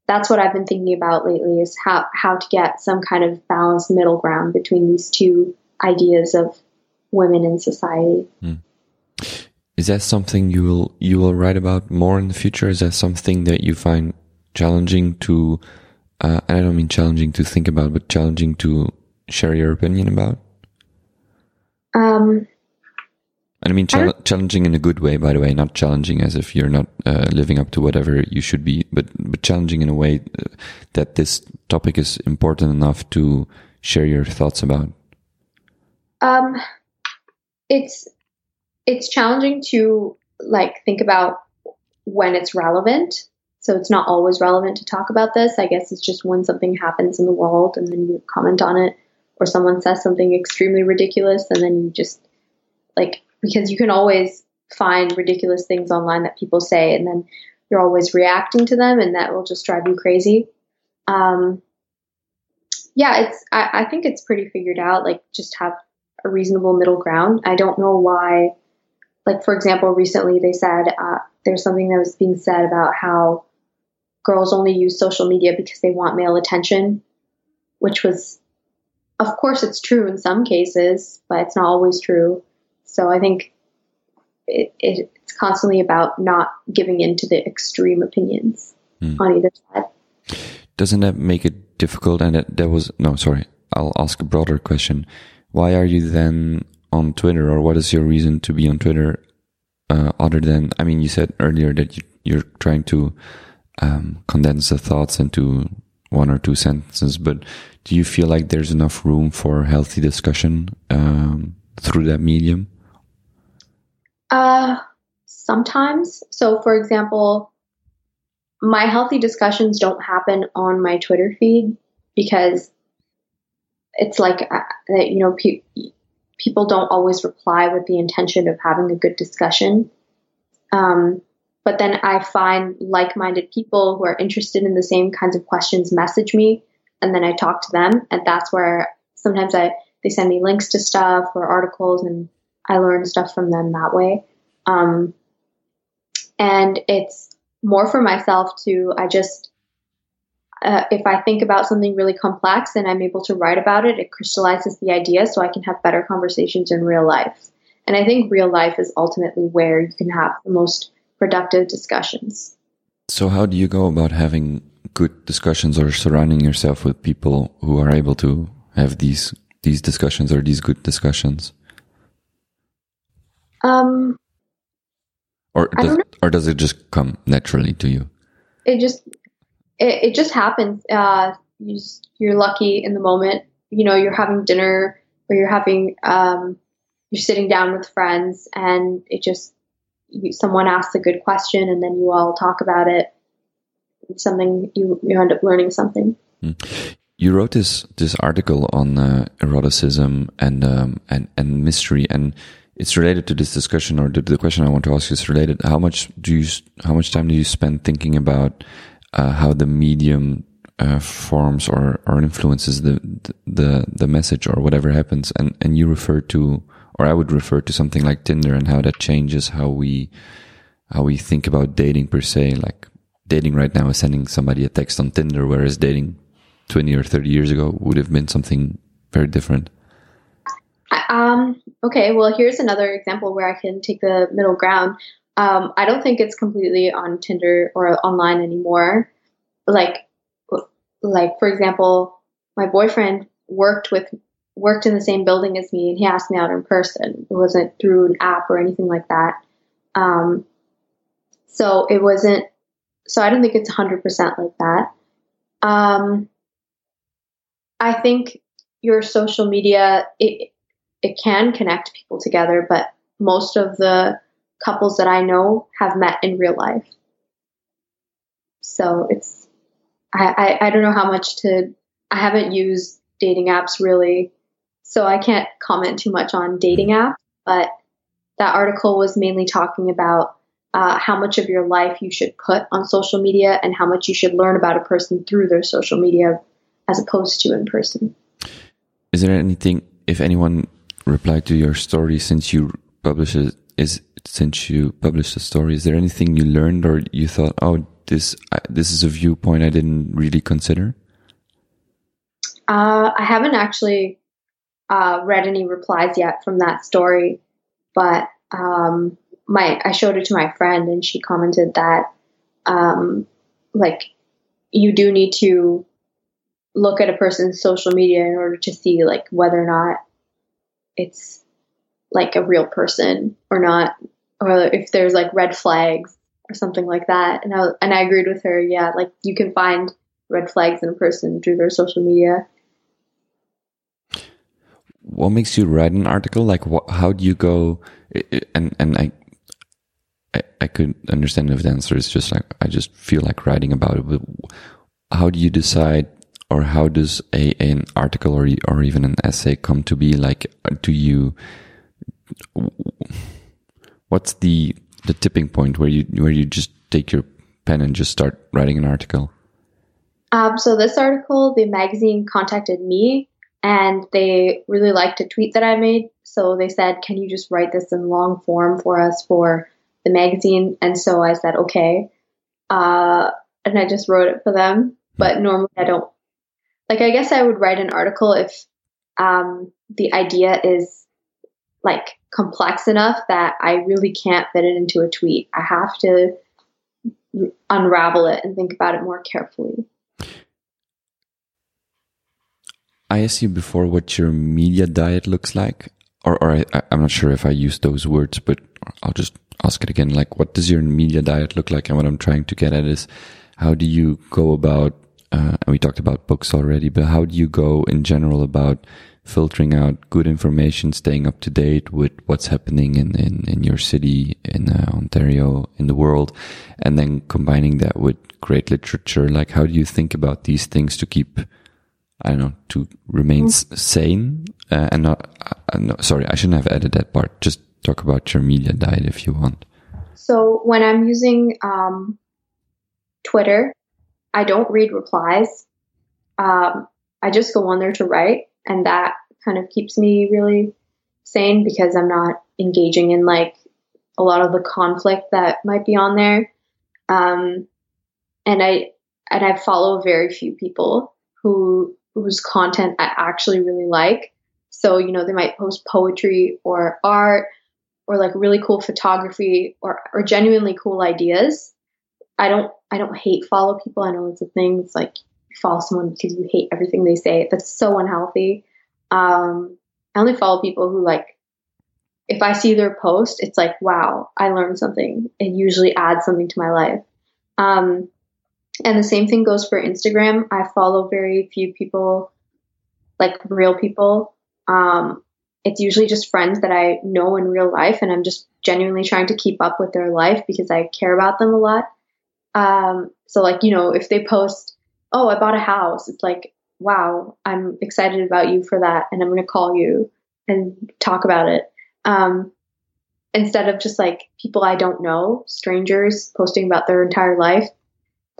Speaker 2: that's what I've been thinking about lately is how, how to get some kind of balanced middle ground between these two ideas of women in society.
Speaker 1: Mm. Is that something you will you will write about more in the future? Is that something that you find challenging to uh, I don't mean challenging to think about, but challenging to share your opinion about?
Speaker 2: Um,
Speaker 1: and I mean I challenging in a good way, by the way, not challenging as if you're not uh, living up to whatever you should be, but but challenging in a way uh, that this topic is important enough to share your thoughts about.
Speaker 2: Um, it's it's challenging to like think about when it's relevant. So it's not always relevant to talk about this. I guess it's just when something happens in the world and then you comment on it, or someone says something extremely ridiculous and then you just like because you can always find ridiculous things online that people say and then you're always reacting to them and that will just drive you crazy um, yeah it's I, I think it's pretty figured out like just have a reasonable middle ground i don't know why like for example recently they said uh, there's something that was being said about how girls only use social media because they want male attention which was of course it's true in some cases but it's not always true so I think it, it, it's constantly about not giving in to the extreme opinions mm. on either side.
Speaker 1: Doesn't that make it difficult? And that, that was, no, sorry, I'll ask a broader question. Why are you then on Twitter or what is your reason to be on Twitter? Uh, other than, I mean, you said earlier that you, you're trying to um, condense the thoughts into one or two sentences, but do you feel like there's enough room for healthy discussion um, through that medium?
Speaker 2: Uh, sometimes. So, for example, my healthy discussions don't happen on my Twitter feed because it's like uh, you know pe- people don't always reply with the intention of having a good discussion. Um, but then I find like-minded people who are interested in the same kinds of questions message me, and then I talk to them, and that's where sometimes I they send me links to stuff or articles, and I learn stuff from them that way. Um, and it's more for myself to, I just, uh, if I think about something really complex and I'm able to write about it, it crystallizes the idea so I can have better conversations in real life. And I think real life is ultimately where you can have the most productive discussions.
Speaker 1: So, how do you go about having good discussions or surrounding yourself with people who are able to have these these discussions or these good discussions?
Speaker 2: Um,
Speaker 1: or does, or does it just come naturally to you?
Speaker 2: It just it, it just happens. Uh, you just, you're lucky in the moment. You know, you're having dinner or you're having um, you're sitting down with friends, and it just you, someone asks a good question, and then you all talk about it. Something you you end up learning something.
Speaker 1: Mm. You wrote this this article on uh, eroticism and um, and and mystery, and it's related to this discussion, or the, the, question I want to ask is related. How much do you, how much time do you spend thinking about uh, how the medium uh, forms or, or influences the, the the message or whatever happens? And and you refer to, or I would refer to something like Tinder and how that changes how we how we think about dating per se. Like dating right now is sending somebody a text on Tinder, whereas dating 20 or 30 years ago would have been something very different.
Speaker 2: Um, okay, well, here's another example where I can take the middle ground. Um, I don't think it's completely on Tinder or online anymore. Like, like for example, my boyfriend worked with worked in the same building as me, and he asked me out in person. It wasn't through an app or anything like that. Um, so it wasn't. So I don't think it's 100% like that. Um, I think your social media it it can connect people together, but most of the couples that I know have met in real life. So it's I, I, I don't know how much to I haven't used dating apps really, so I can't comment too much on dating apps, but that article was mainly talking about uh, how much of your life you should put on social media and how much you should learn about a person through their social media as opposed to in person.
Speaker 1: Is there anything, if anyone replied to your story since you published it, is since you published the story, is there anything you learned or you thought, oh, this this is a viewpoint I didn't really consider?
Speaker 2: Uh, I haven't actually uh, read any replies yet from that story, but um, my I showed it to my friend and she commented that um, like you do need to look at a person's social media in order to see like whether or not it's like a real person or not or if there's like red flags or something like that. And I and I agreed with her yeah like you can find red flags in a person through their social media
Speaker 1: what makes you write an article like what, how do you go and and I, I I could understand if the answer is just like I just feel like writing about it but how do you decide or how does a an article or or even an essay come to be? Like, do you? What's the the tipping point where you where you just take your pen and just start writing an article?
Speaker 2: Um, so this article, the magazine contacted me and they really liked a tweet that I made. So they said, "Can you just write this in long form for us for the magazine?" And so I said, "Okay," uh, and I just wrote it for them. But normally I don't like I guess I would write an article if um, the idea is like complex enough that I really can't fit it into a tweet. I have to unravel it and think about it more carefully.
Speaker 1: I asked you before what your media diet looks like, or, or I, am not sure if I used those words, but I'll just ask it again. Like, what does your media diet look like? And what I'm trying to get at is, how do you go about uh, and we talked about books already, but how do you go in general about filtering out good information, staying up to date with what's happening in, in, in your city, in uh, Ontario, in the world, and then combining that with great literature? Like, how do you think about these things to keep, I don't know, to remain mm. sane uh, and not, uh, no, sorry, I shouldn't have added that part. Just talk about your media diet if you want.
Speaker 2: So when I'm using um, Twitter, I don't read replies. Um, I just go on there to write, and that kind of keeps me really sane because I'm not engaging in like a lot of the conflict that might be on there. Um, and I and I follow very few people who whose content I actually really like. So you know they might post poetry or art or like really cool photography or or genuinely cool ideas. I don't I don't hate follow people. I know it's a thing. It's like you follow someone because you hate everything they say. That's so unhealthy. Um, I only follow people who like if I see their post, it's like, wow, I learned something. It usually adds something to my life. Um, and the same thing goes for Instagram. I follow very few people, like real people. Um, it's usually just friends that I know in real life, and I'm just genuinely trying to keep up with their life because I care about them a lot. Um, so like, you know, if they post, oh, I bought a house, it's like, wow, I'm excited about you for that. And I'm going to call you and talk about it. Um, instead of just like people I don't know, strangers posting about their entire life.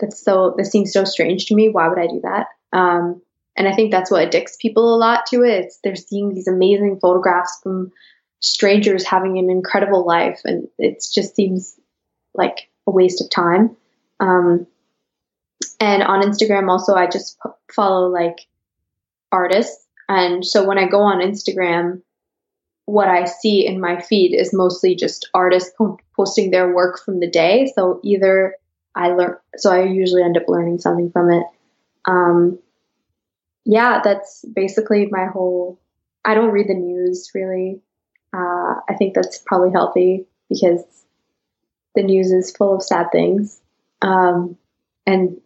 Speaker 2: That's so, this seems so strange to me. Why would I do that? Um, and I think that's what addicts people a lot to it. It's they're seeing these amazing photographs from strangers having an incredible life, and it just seems like a waste of time. Um, and on Instagram, also, I just follow like artists. And so when I go on Instagram, what I see in my feed is mostly just artists po- posting their work from the day. So either I learn, so I usually end up learning something from it. Um, yeah, that's basically my whole. I don't read the news really. Uh, I think that's probably healthy because the news is full of sad things um, and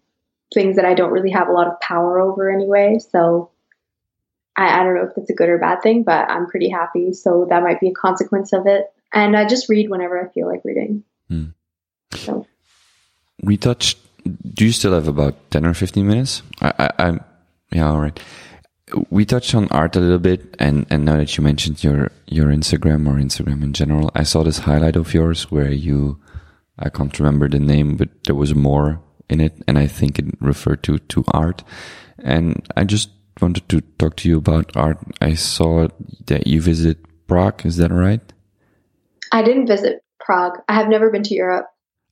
Speaker 2: things that I don't really have a lot of power over anyway. So I, I don't know if that's a good or bad thing, but I'm pretty happy. So that might be a consequence of it. And I just read whenever I feel like reading. Hmm.
Speaker 1: So. We touched. Do you still have about ten or fifteen minutes? I, I, I'm. Yeah, all right. We touched on art a little bit, and and now that you mentioned your your Instagram or Instagram in general, I saw this highlight of yours where you, I can't remember the name, but there was more in it, and I think it referred to to art, and I just wanted to talk to you about art. I saw that you visited Prague. Is that right?
Speaker 2: I didn't visit Prague. I have never been to Europe.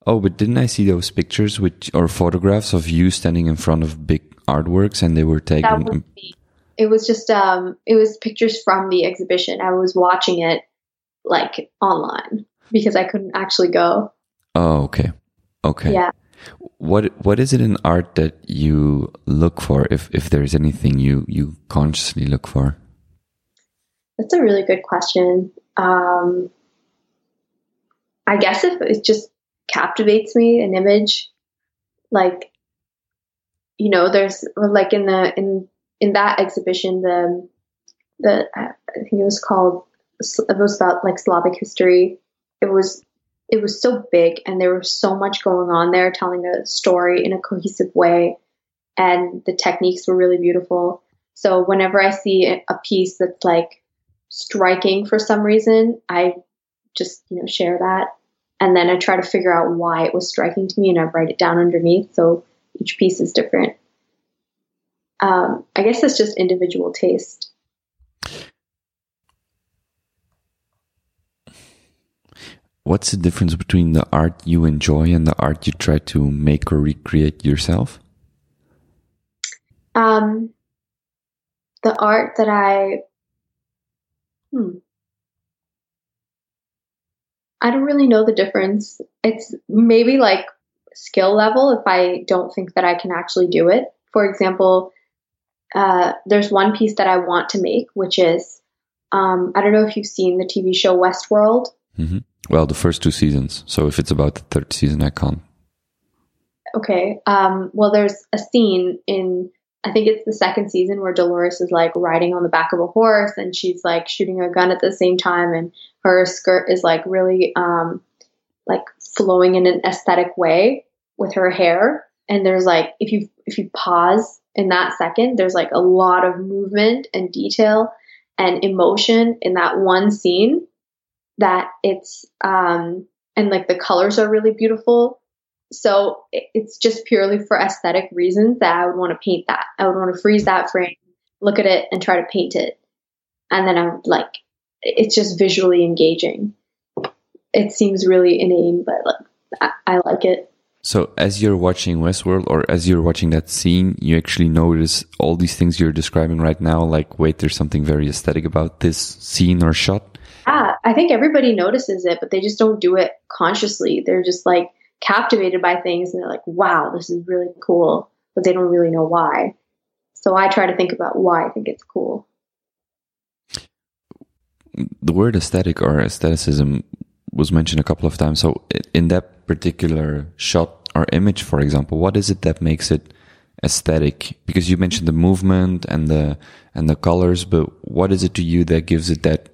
Speaker 1: Oh, but didn't I see those pictures with or photographs of you standing in front of big artworks and they were taken?
Speaker 2: It was just um, it was pictures from the exhibition. I was watching it like online because I couldn't actually go.
Speaker 1: Oh, okay, okay.
Speaker 2: Yeah.
Speaker 1: What what is it in art that you look for? If if there's anything you you consciously look for?
Speaker 2: That's a really good question. Um, I guess if it just captivates me, an image, like you know, there's like in the in in that exhibition, the the I think it was called it was about like Slavic history. It was it was so big and there was so much going on there telling a story in a cohesive way. And the techniques were really beautiful. So whenever i see a piece that's like striking for some reason i just you know share that and then i try to figure out why it was striking to me and i write it down underneath so each piece is different um, i guess it's just individual taste
Speaker 1: what's the difference between the art you enjoy and the art you try to make or recreate yourself?
Speaker 2: Um, the art that I, hmm, I don't really know the difference. It's maybe like skill level if I don't think that I can actually do it. For example, uh, there's one piece that I want to make, which is um, I don't know if you've seen the TV show Westworld.
Speaker 1: Mm-hmm. Well, the first two seasons. So if it's about the third season, I can't.
Speaker 2: Okay. Um, well, there's a scene in, I think it's the second season where Dolores is like riding on the back of a horse and she's like shooting a gun at the same time, and her skirt is like really um, like flowing in an aesthetic way with her hair. And there's like if you if you pause in that second, there's like a lot of movement and detail and emotion in that one scene that it's um and like the colors are really beautiful so it's just purely for aesthetic reasons that I would want to paint that. I would want to freeze that frame, look at it, and try to paint it. And then I'm like, it's just visually engaging. It seems really inane, but like, I, I like it.
Speaker 1: So as you're watching Westworld or as you're watching that scene, you actually notice all these things you're describing right now. Like, wait, there's something very aesthetic about this scene or shot.
Speaker 2: Yeah, I think everybody notices it, but they just don't do it consciously. They're just like captivated by things and they're like, wow, this is really cool, but they don't really know why. So I try to think about why I think it's cool.
Speaker 1: The word aesthetic or aestheticism was mentioned a couple of times. So in that particular shot or image, for example, what is it that makes it aesthetic? Because you mentioned the movement and the and the colors, but what is it to you that gives it that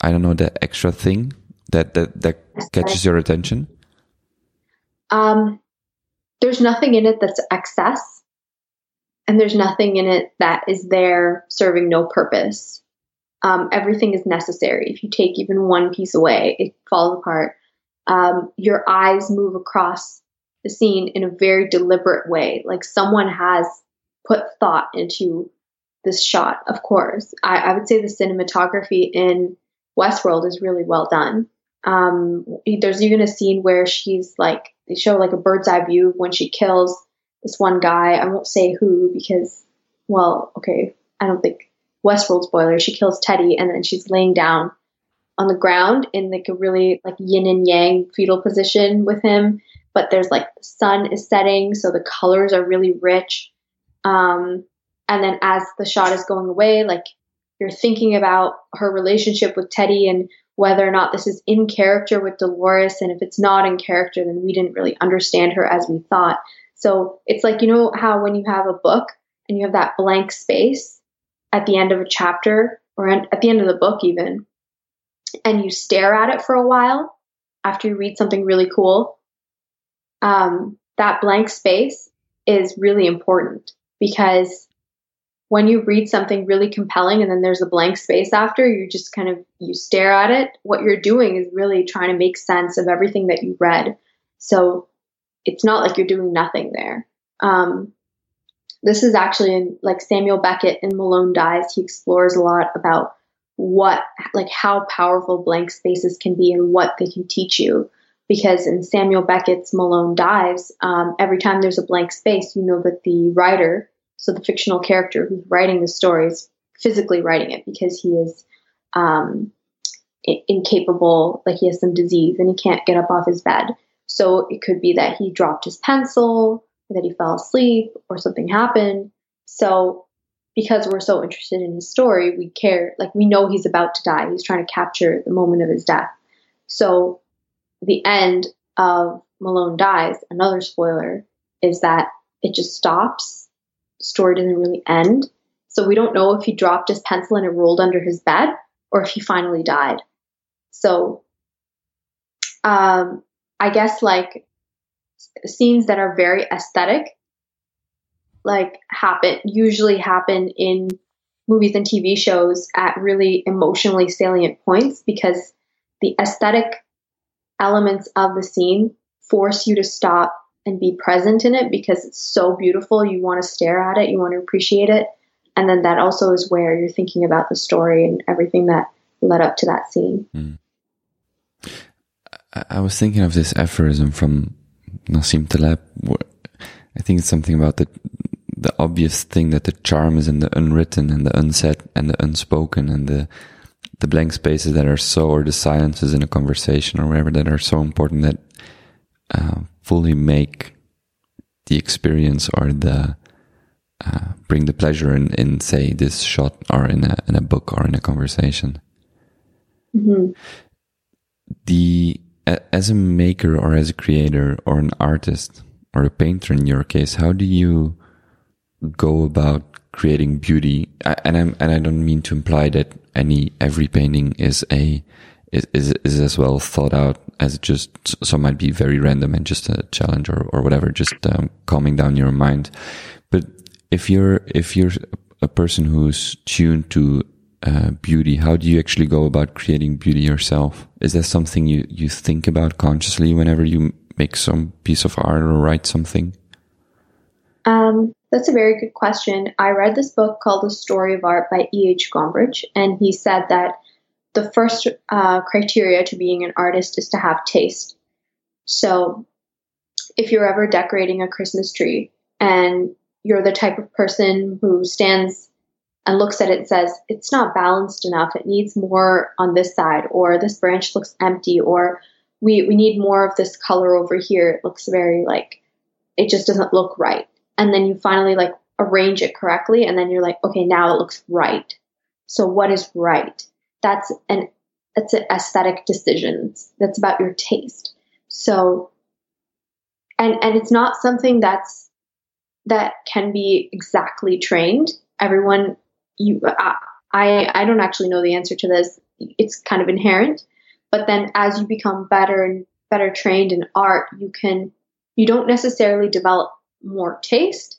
Speaker 1: I don't know, that extra thing that that that catches your attention?
Speaker 2: Um, there's nothing in it that's excess, and there's nothing in it that is there serving no purpose. Um, everything is necessary. If you take even one piece away, it falls apart. Um, your eyes move across the scene in a very deliberate way. Like someone has put thought into this shot, of course. I, I would say the cinematography in Westworld is really well done. Um, there's even a scene where she's like, they show like a bird's eye view when she kills this one guy. I won't say who because, well, okay, I don't think Westworld spoiler. She kills Teddy and then she's laying down on the ground in like a really like yin and yang fetal position with him. But there's like the sun is setting, so the colors are really rich. Um, and then as the shot is going away, like you're thinking about her relationship with Teddy and whether or not this is in character with Dolores. And if it's not in character, then we didn't really understand her as we thought. So it's like, you know, how when you have a book and you have that blank space at the end of a chapter or at the end of the book, even, and you stare at it for a while after you read something really cool, um, that blank space is really important because when you read something really compelling and then there's a blank space after you just kind of you stare at it what you're doing is really trying to make sense of everything that you read so it's not like you're doing nothing there. Um, this is actually in like Samuel Beckett in Malone Dies. He explores a lot about what, like, how powerful blank spaces can be and what they can teach you. Because in Samuel Beckett's Malone Dies, um, every time there's a blank space, you know that the writer, so the fictional character who's writing the story, is physically writing it because he is um, incapable, like he has some disease and he can't get up off his bed. So it could be that he dropped his pencil, that he fell asleep, or something happened. So because we're so interested in his story, we care, like we know he's about to die. He's trying to capture the moment of his death. So the end of Malone Dies, another spoiler, is that it just stops. The story doesn't really end. So we don't know if he dropped his pencil and it rolled under his bed or if he finally died. So um, I guess like scenes that are very aesthetic like happen usually happen in movies and TV shows at really emotionally salient points because the aesthetic elements of the scene force you to stop and be present in it because it's so beautiful. You want to stare at it you want to appreciate it. And then that also is where you're thinking about the story and everything that led up to that scene. Mm.
Speaker 1: I was thinking of this aphorism from Nassim Taleb. I think it's something about the the obvious thing that the charm is in the unwritten and the unsaid and the unspoken and the the blank spaces that are so or the silences in a conversation or whatever that are so important that uh, fully make the experience or the uh, bring the pleasure in, in say this shot or in a in a book or in a conversation. Mm-hmm. The as a maker or as a creator or an artist or a painter in your case, how do you go about creating beauty? And I'm, and I don't mean to imply that any, every painting is a, is, is, is as well thought out as just, some might be very random and just a challenge or, or whatever, just um, calming down your mind. But if you're, if you're a person who's tuned to uh, beauty, how do you actually go about creating beauty yourself? Is that something you, you think about consciously whenever you make some piece of art or write something?
Speaker 2: Um, that's a very good question. I read this book called The Story of Art by E.H. Gombrich, and he said that the first uh, criteria to being an artist is to have taste. So, if you're ever decorating a Christmas tree and you're the type of person who stands and looks at it says, it's not balanced enough. It needs more on this side, or this branch looks empty, or we, we need more of this color over here. It looks very like, it just doesn't look right. And then you finally like arrange it correctly, and then you're like, okay, now it looks right. So what is right? That's an that's an aesthetic decisions. That's about your taste. So and and it's not something that's that can be exactly trained. Everyone you I I don't actually know the answer to this. It's kind of inherent. But then as you become better and better trained in art, you can you don't necessarily develop more taste.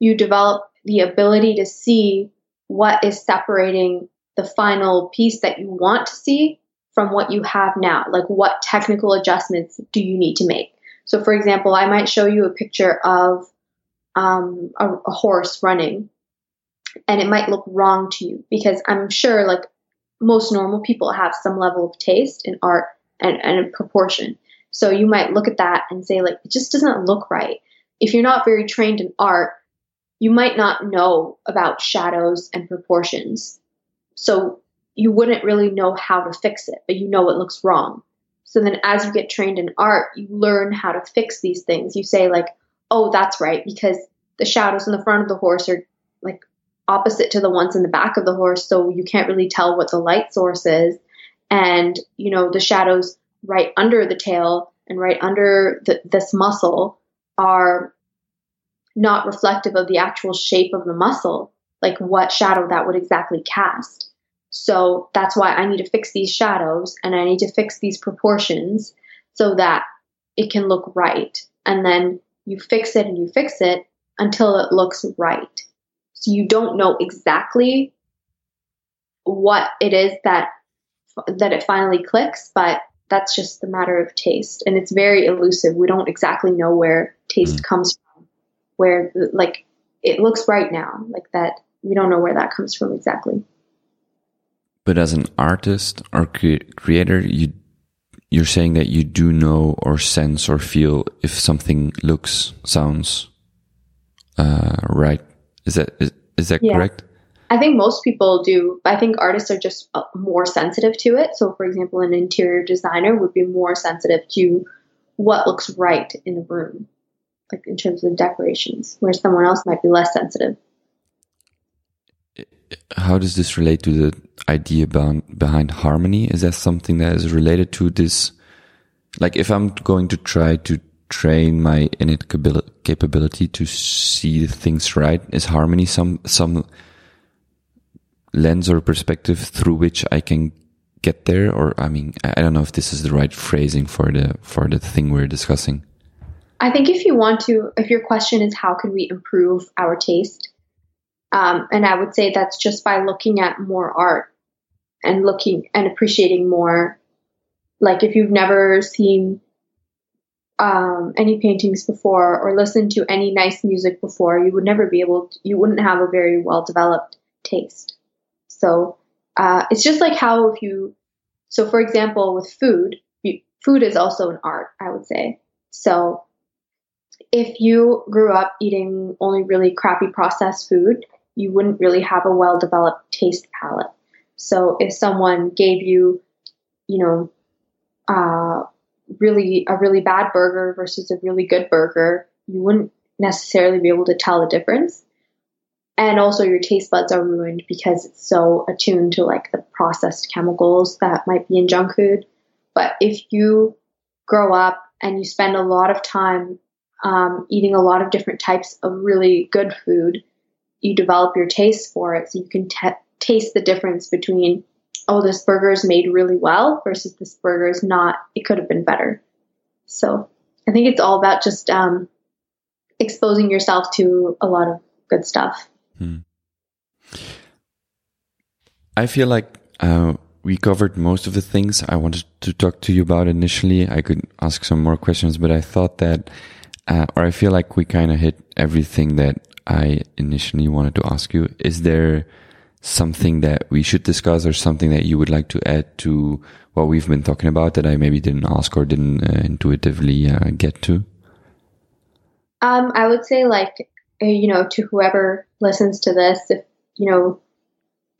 Speaker 2: You develop the ability to see what is separating the final piece that you want to see from what you have now. Like, what technical adjustments do you need to make? So, for example, I might show you a picture of um, a, a horse running, and it might look wrong to you because I'm sure, like, most normal people have some level of taste in art and, and proportion. So you might look at that and say, like, it just doesn't look right. If you're not very trained in art, you might not know about shadows and proportions. So you wouldn't really know how to fix it, but you know it looks wrong. So then as you get trained in art, you learn how to fix these things. You say, like, oh, that's right, because the shadows in the front of the horse are like opposite to the ones in the back of the horse, so you can't really tell what the light source is. And, you know, the shadows right under the tail and right under the, this muscle are not reflective of the actual shape of the muscle, like what shadow that would exactly cast. So that's why I need to fix these shadows and I need to fix these proportions so that it can look right. And then you fix it and you fix it until it looks right. So you don't know exactly what it is that that it finally clicks, but that's just the matter of taste and it's very elusive. We don't exactly know where taste mm. comes from. Where like it looks right now, like that we don't know where that comes from exactly.
Speaker 1: But as an artist or cre- creator, you you're saying that you do know or sense or feel if something looks sounds uh, right. Is that is, is that yeah. correct?
Speaker 2: I think most people do. I think artists are just uh, more sensitive to it. So, for example, an interior designer would be more sensitive to what looks right in a room, like in terms of decorations, where someone else might be less sensitive.
Speaker 1: How does this relate to the idea behind, behind harmony? Is that something that is related to this? Like, if I'm going to try to train my innate capability to see things right, is harmony some some lens or perspective through which I can get there? Or I mean, I don't know if this is the right phrasing for the for the thing we're discussing.
Speaker 2: I think if you want to, if your question is how can we improve our taste, um, and I would say that's just by looking at more art and looking and appreciating more. Like if you've never seen um, any paintings before or listened to any nice music before, you would never be able. To, you wouldn't have a very well developed taste. So uh, it's just like how if you, so for example, with food, you, food is also an art, I would say. So if you grew up eating only really crappy processed food, you wouldn't really have a well developed taste palette. So if someone gave you, you know, uh, really a really bad burger versus a really good burger, you wouldn't necessarily be able to tell the difference. And also your taste buds are ruined because it's so attuned to like the processed chemicals that might be in junk food. But if you grow up and you spend a lot of time um, eating a lot of different types of really good food you develop your taste for it so you can t- taste the difference between oh this burger is made really well versus this burger is not it could have been better so i think it's all about just um, exposing yourself to a lot of good stuff Hmm.
Speaker 1: I feel like uh, we covered most of the things I wanted to talk to you about initially. I could ask some more questions, but I thought that, uh, or I feel like we kind of hit everything that I initially wanted to ask you. Is there something that we should discuss or something that you would like to add to what we've been talking about that I maybe didn't ask or didn't uh, intuitively uh, get to?
Speaker 2: Um, I would say like uh, you know, to whoever listens to this, if, you know,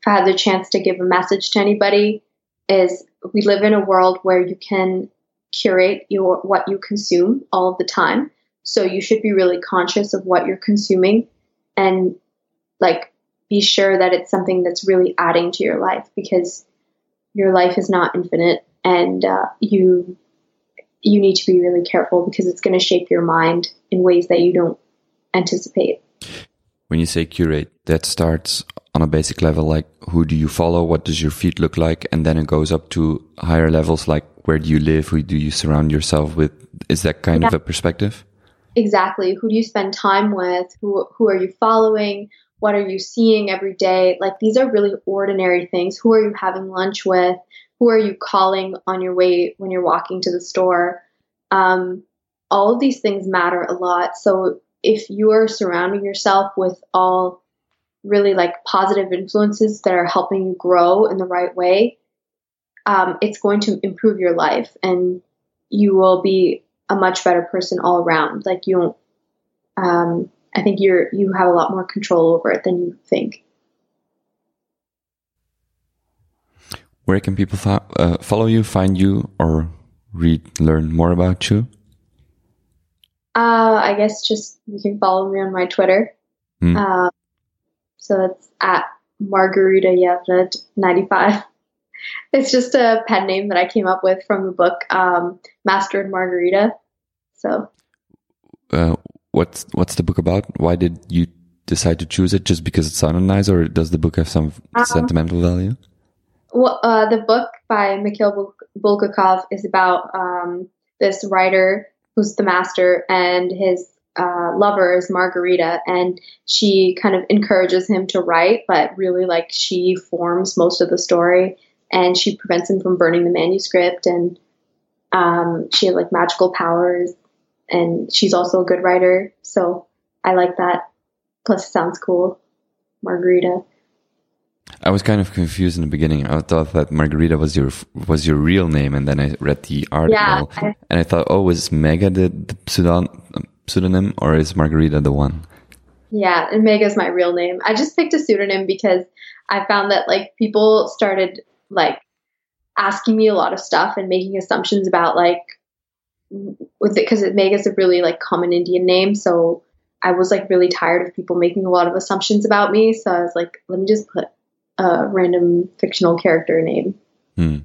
Speaker 2: if I had the chance to give a message to anybody, is we live in a world where you can curate your what you consume all the time. So you should be really conscious of what you're consuming and like be sure that it's something that's really adding to your life because your life is not infinite and uh, you you need to be really careful because it's going to shape your mind in ways that you don't anticipate.
Speaker 1: When you say curate, that starts on a basic level, like who do you follow? What does your feed look like? And then it goes up to higher levels, like where do you live? Who do you surround yourself with? Is that kind yeah. of a perspective?
Speaker 2: Exactly. Who do you spend time with? Who, who are you following? What are you seeing every day? Like these are really ordinary things. Who are you having lunch with? Who are you calling on your way when you're walking to the store? Um, all of these things matter a lot. So if you are surrounding yourself with all really like positive influences that are helping you grow in the right way, um, it's going to improve your life and you will be a much better person all around. Like you don't, um, I think you're, you have a lot more control over it than you think.
Speaker 1: Where can people fo uh, follow you, find you, or read, learn more about you?
Speaker 2: Uh, I guess just you can follow me on my Twitter. Mm. Uh, so that's at Margarita Yevred 95. It's just a pen name that I came up with from the book um, Master and Margarita. So,
Speaker 1: uh, what's what's the book about? Why did you decide to choose it? Just because it sounded nice, or does the book have some um, sentimental value?
Speaker 2: Well, uh, the book by Mikhail Bulgakov is about um, this writer who's the master, and his uh, lover is Margarita, and she kind of encourages him to write, but really like she forms most of the story, and she prevents him from burning the manuscript, and um, she has like magical powers, and she's also a good writer, so I like that. Plus, it sounds cool, Margarita.
Speaker 1: I was kind of confused in the beginning. I thought that Margarita was your was your real name, and then I read the article, yeah, I, and I thought, oh, was Mega the, the pseudon, pseudonym, or is Margarita the one?
Speaker 2: Yeah, and Mega is my real name. I just picked a pseudonym because I found that like people started like asking me a lot of stuff and making assumptions about like with it because Mega is a really like common Indian name, so I was like really tired of people making a lot of assumptions about me. So I was like, let me just put a random fictional character name.
Speaker 1: Hmm.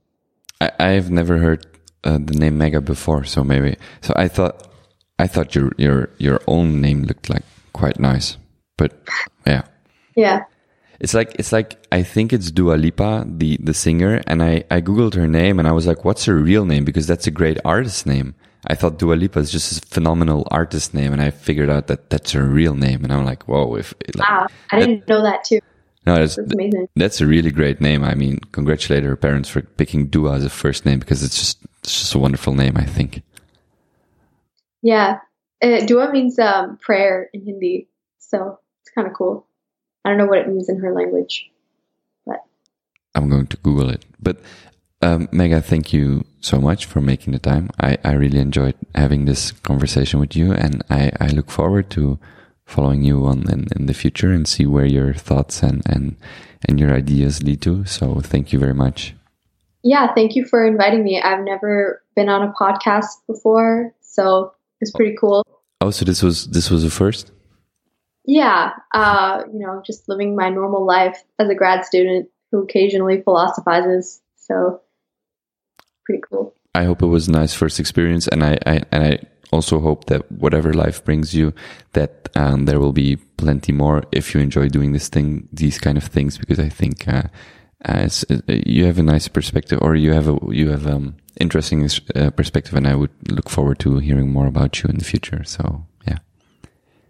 Speaker 1: I, I've never heard uh, the name Mega before, so maybe. So I thought, I thought your your your own name looked like quite nice, but yeah.
Speaker 2: Yeah.
Speaker 1: It's like it's like I think it's Dua Lipa, the the singer, and I I googled her name and I was like, what's her real name? Because that's a great artist name. I thought Dua Lipa is just a phenomenal artist name, and I figured out that that's her real name, and I'm like, whoa! If
Speaker 2: like, wow, I didn't know that too.
Speaker 1: No, that's, that's amazing. That's a really great name. I mean, congratulate her parents for picking Dua as a first name because it's just it's just a wonderful name. I think.
Speaker 2: Yeah, uh, Dua means um, prayer in Hindi, so it's kind of cool. I don't know what it means in her language, but
Speaker 1: I'm going to Google it. But um, Mega, thank you so much for making the time. I, I really enjoyed having this conversation with you, and I, I look forward to following you on in, in the future and see where your thoughts and, and, and your ideas lead to. So thank you very much.
Speaker 2: Yeah, thank you for inviting me. I've never been on a podcast before, so it's pretty cool.
Speaker 1: Oh, so this was this was the first?
Speaker 2: Yeah, uh, you know, just living my normal life as a grad student who occasionally philosophizes. So pretty cool.
Speaker 1: I hope it was a nice first experience, and I, I and I also hope that whatever life brings you, that um, there will be plenty more if you enjoy doing this thing, these kind of things, because I think uh, uh, uh, you have a nice perspective, or you have a you have um interesting uh, perspective, and I would look forward to hearing more about you in the future. So yeah,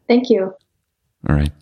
Speaker 2: thank you.
Speaker 1: All right.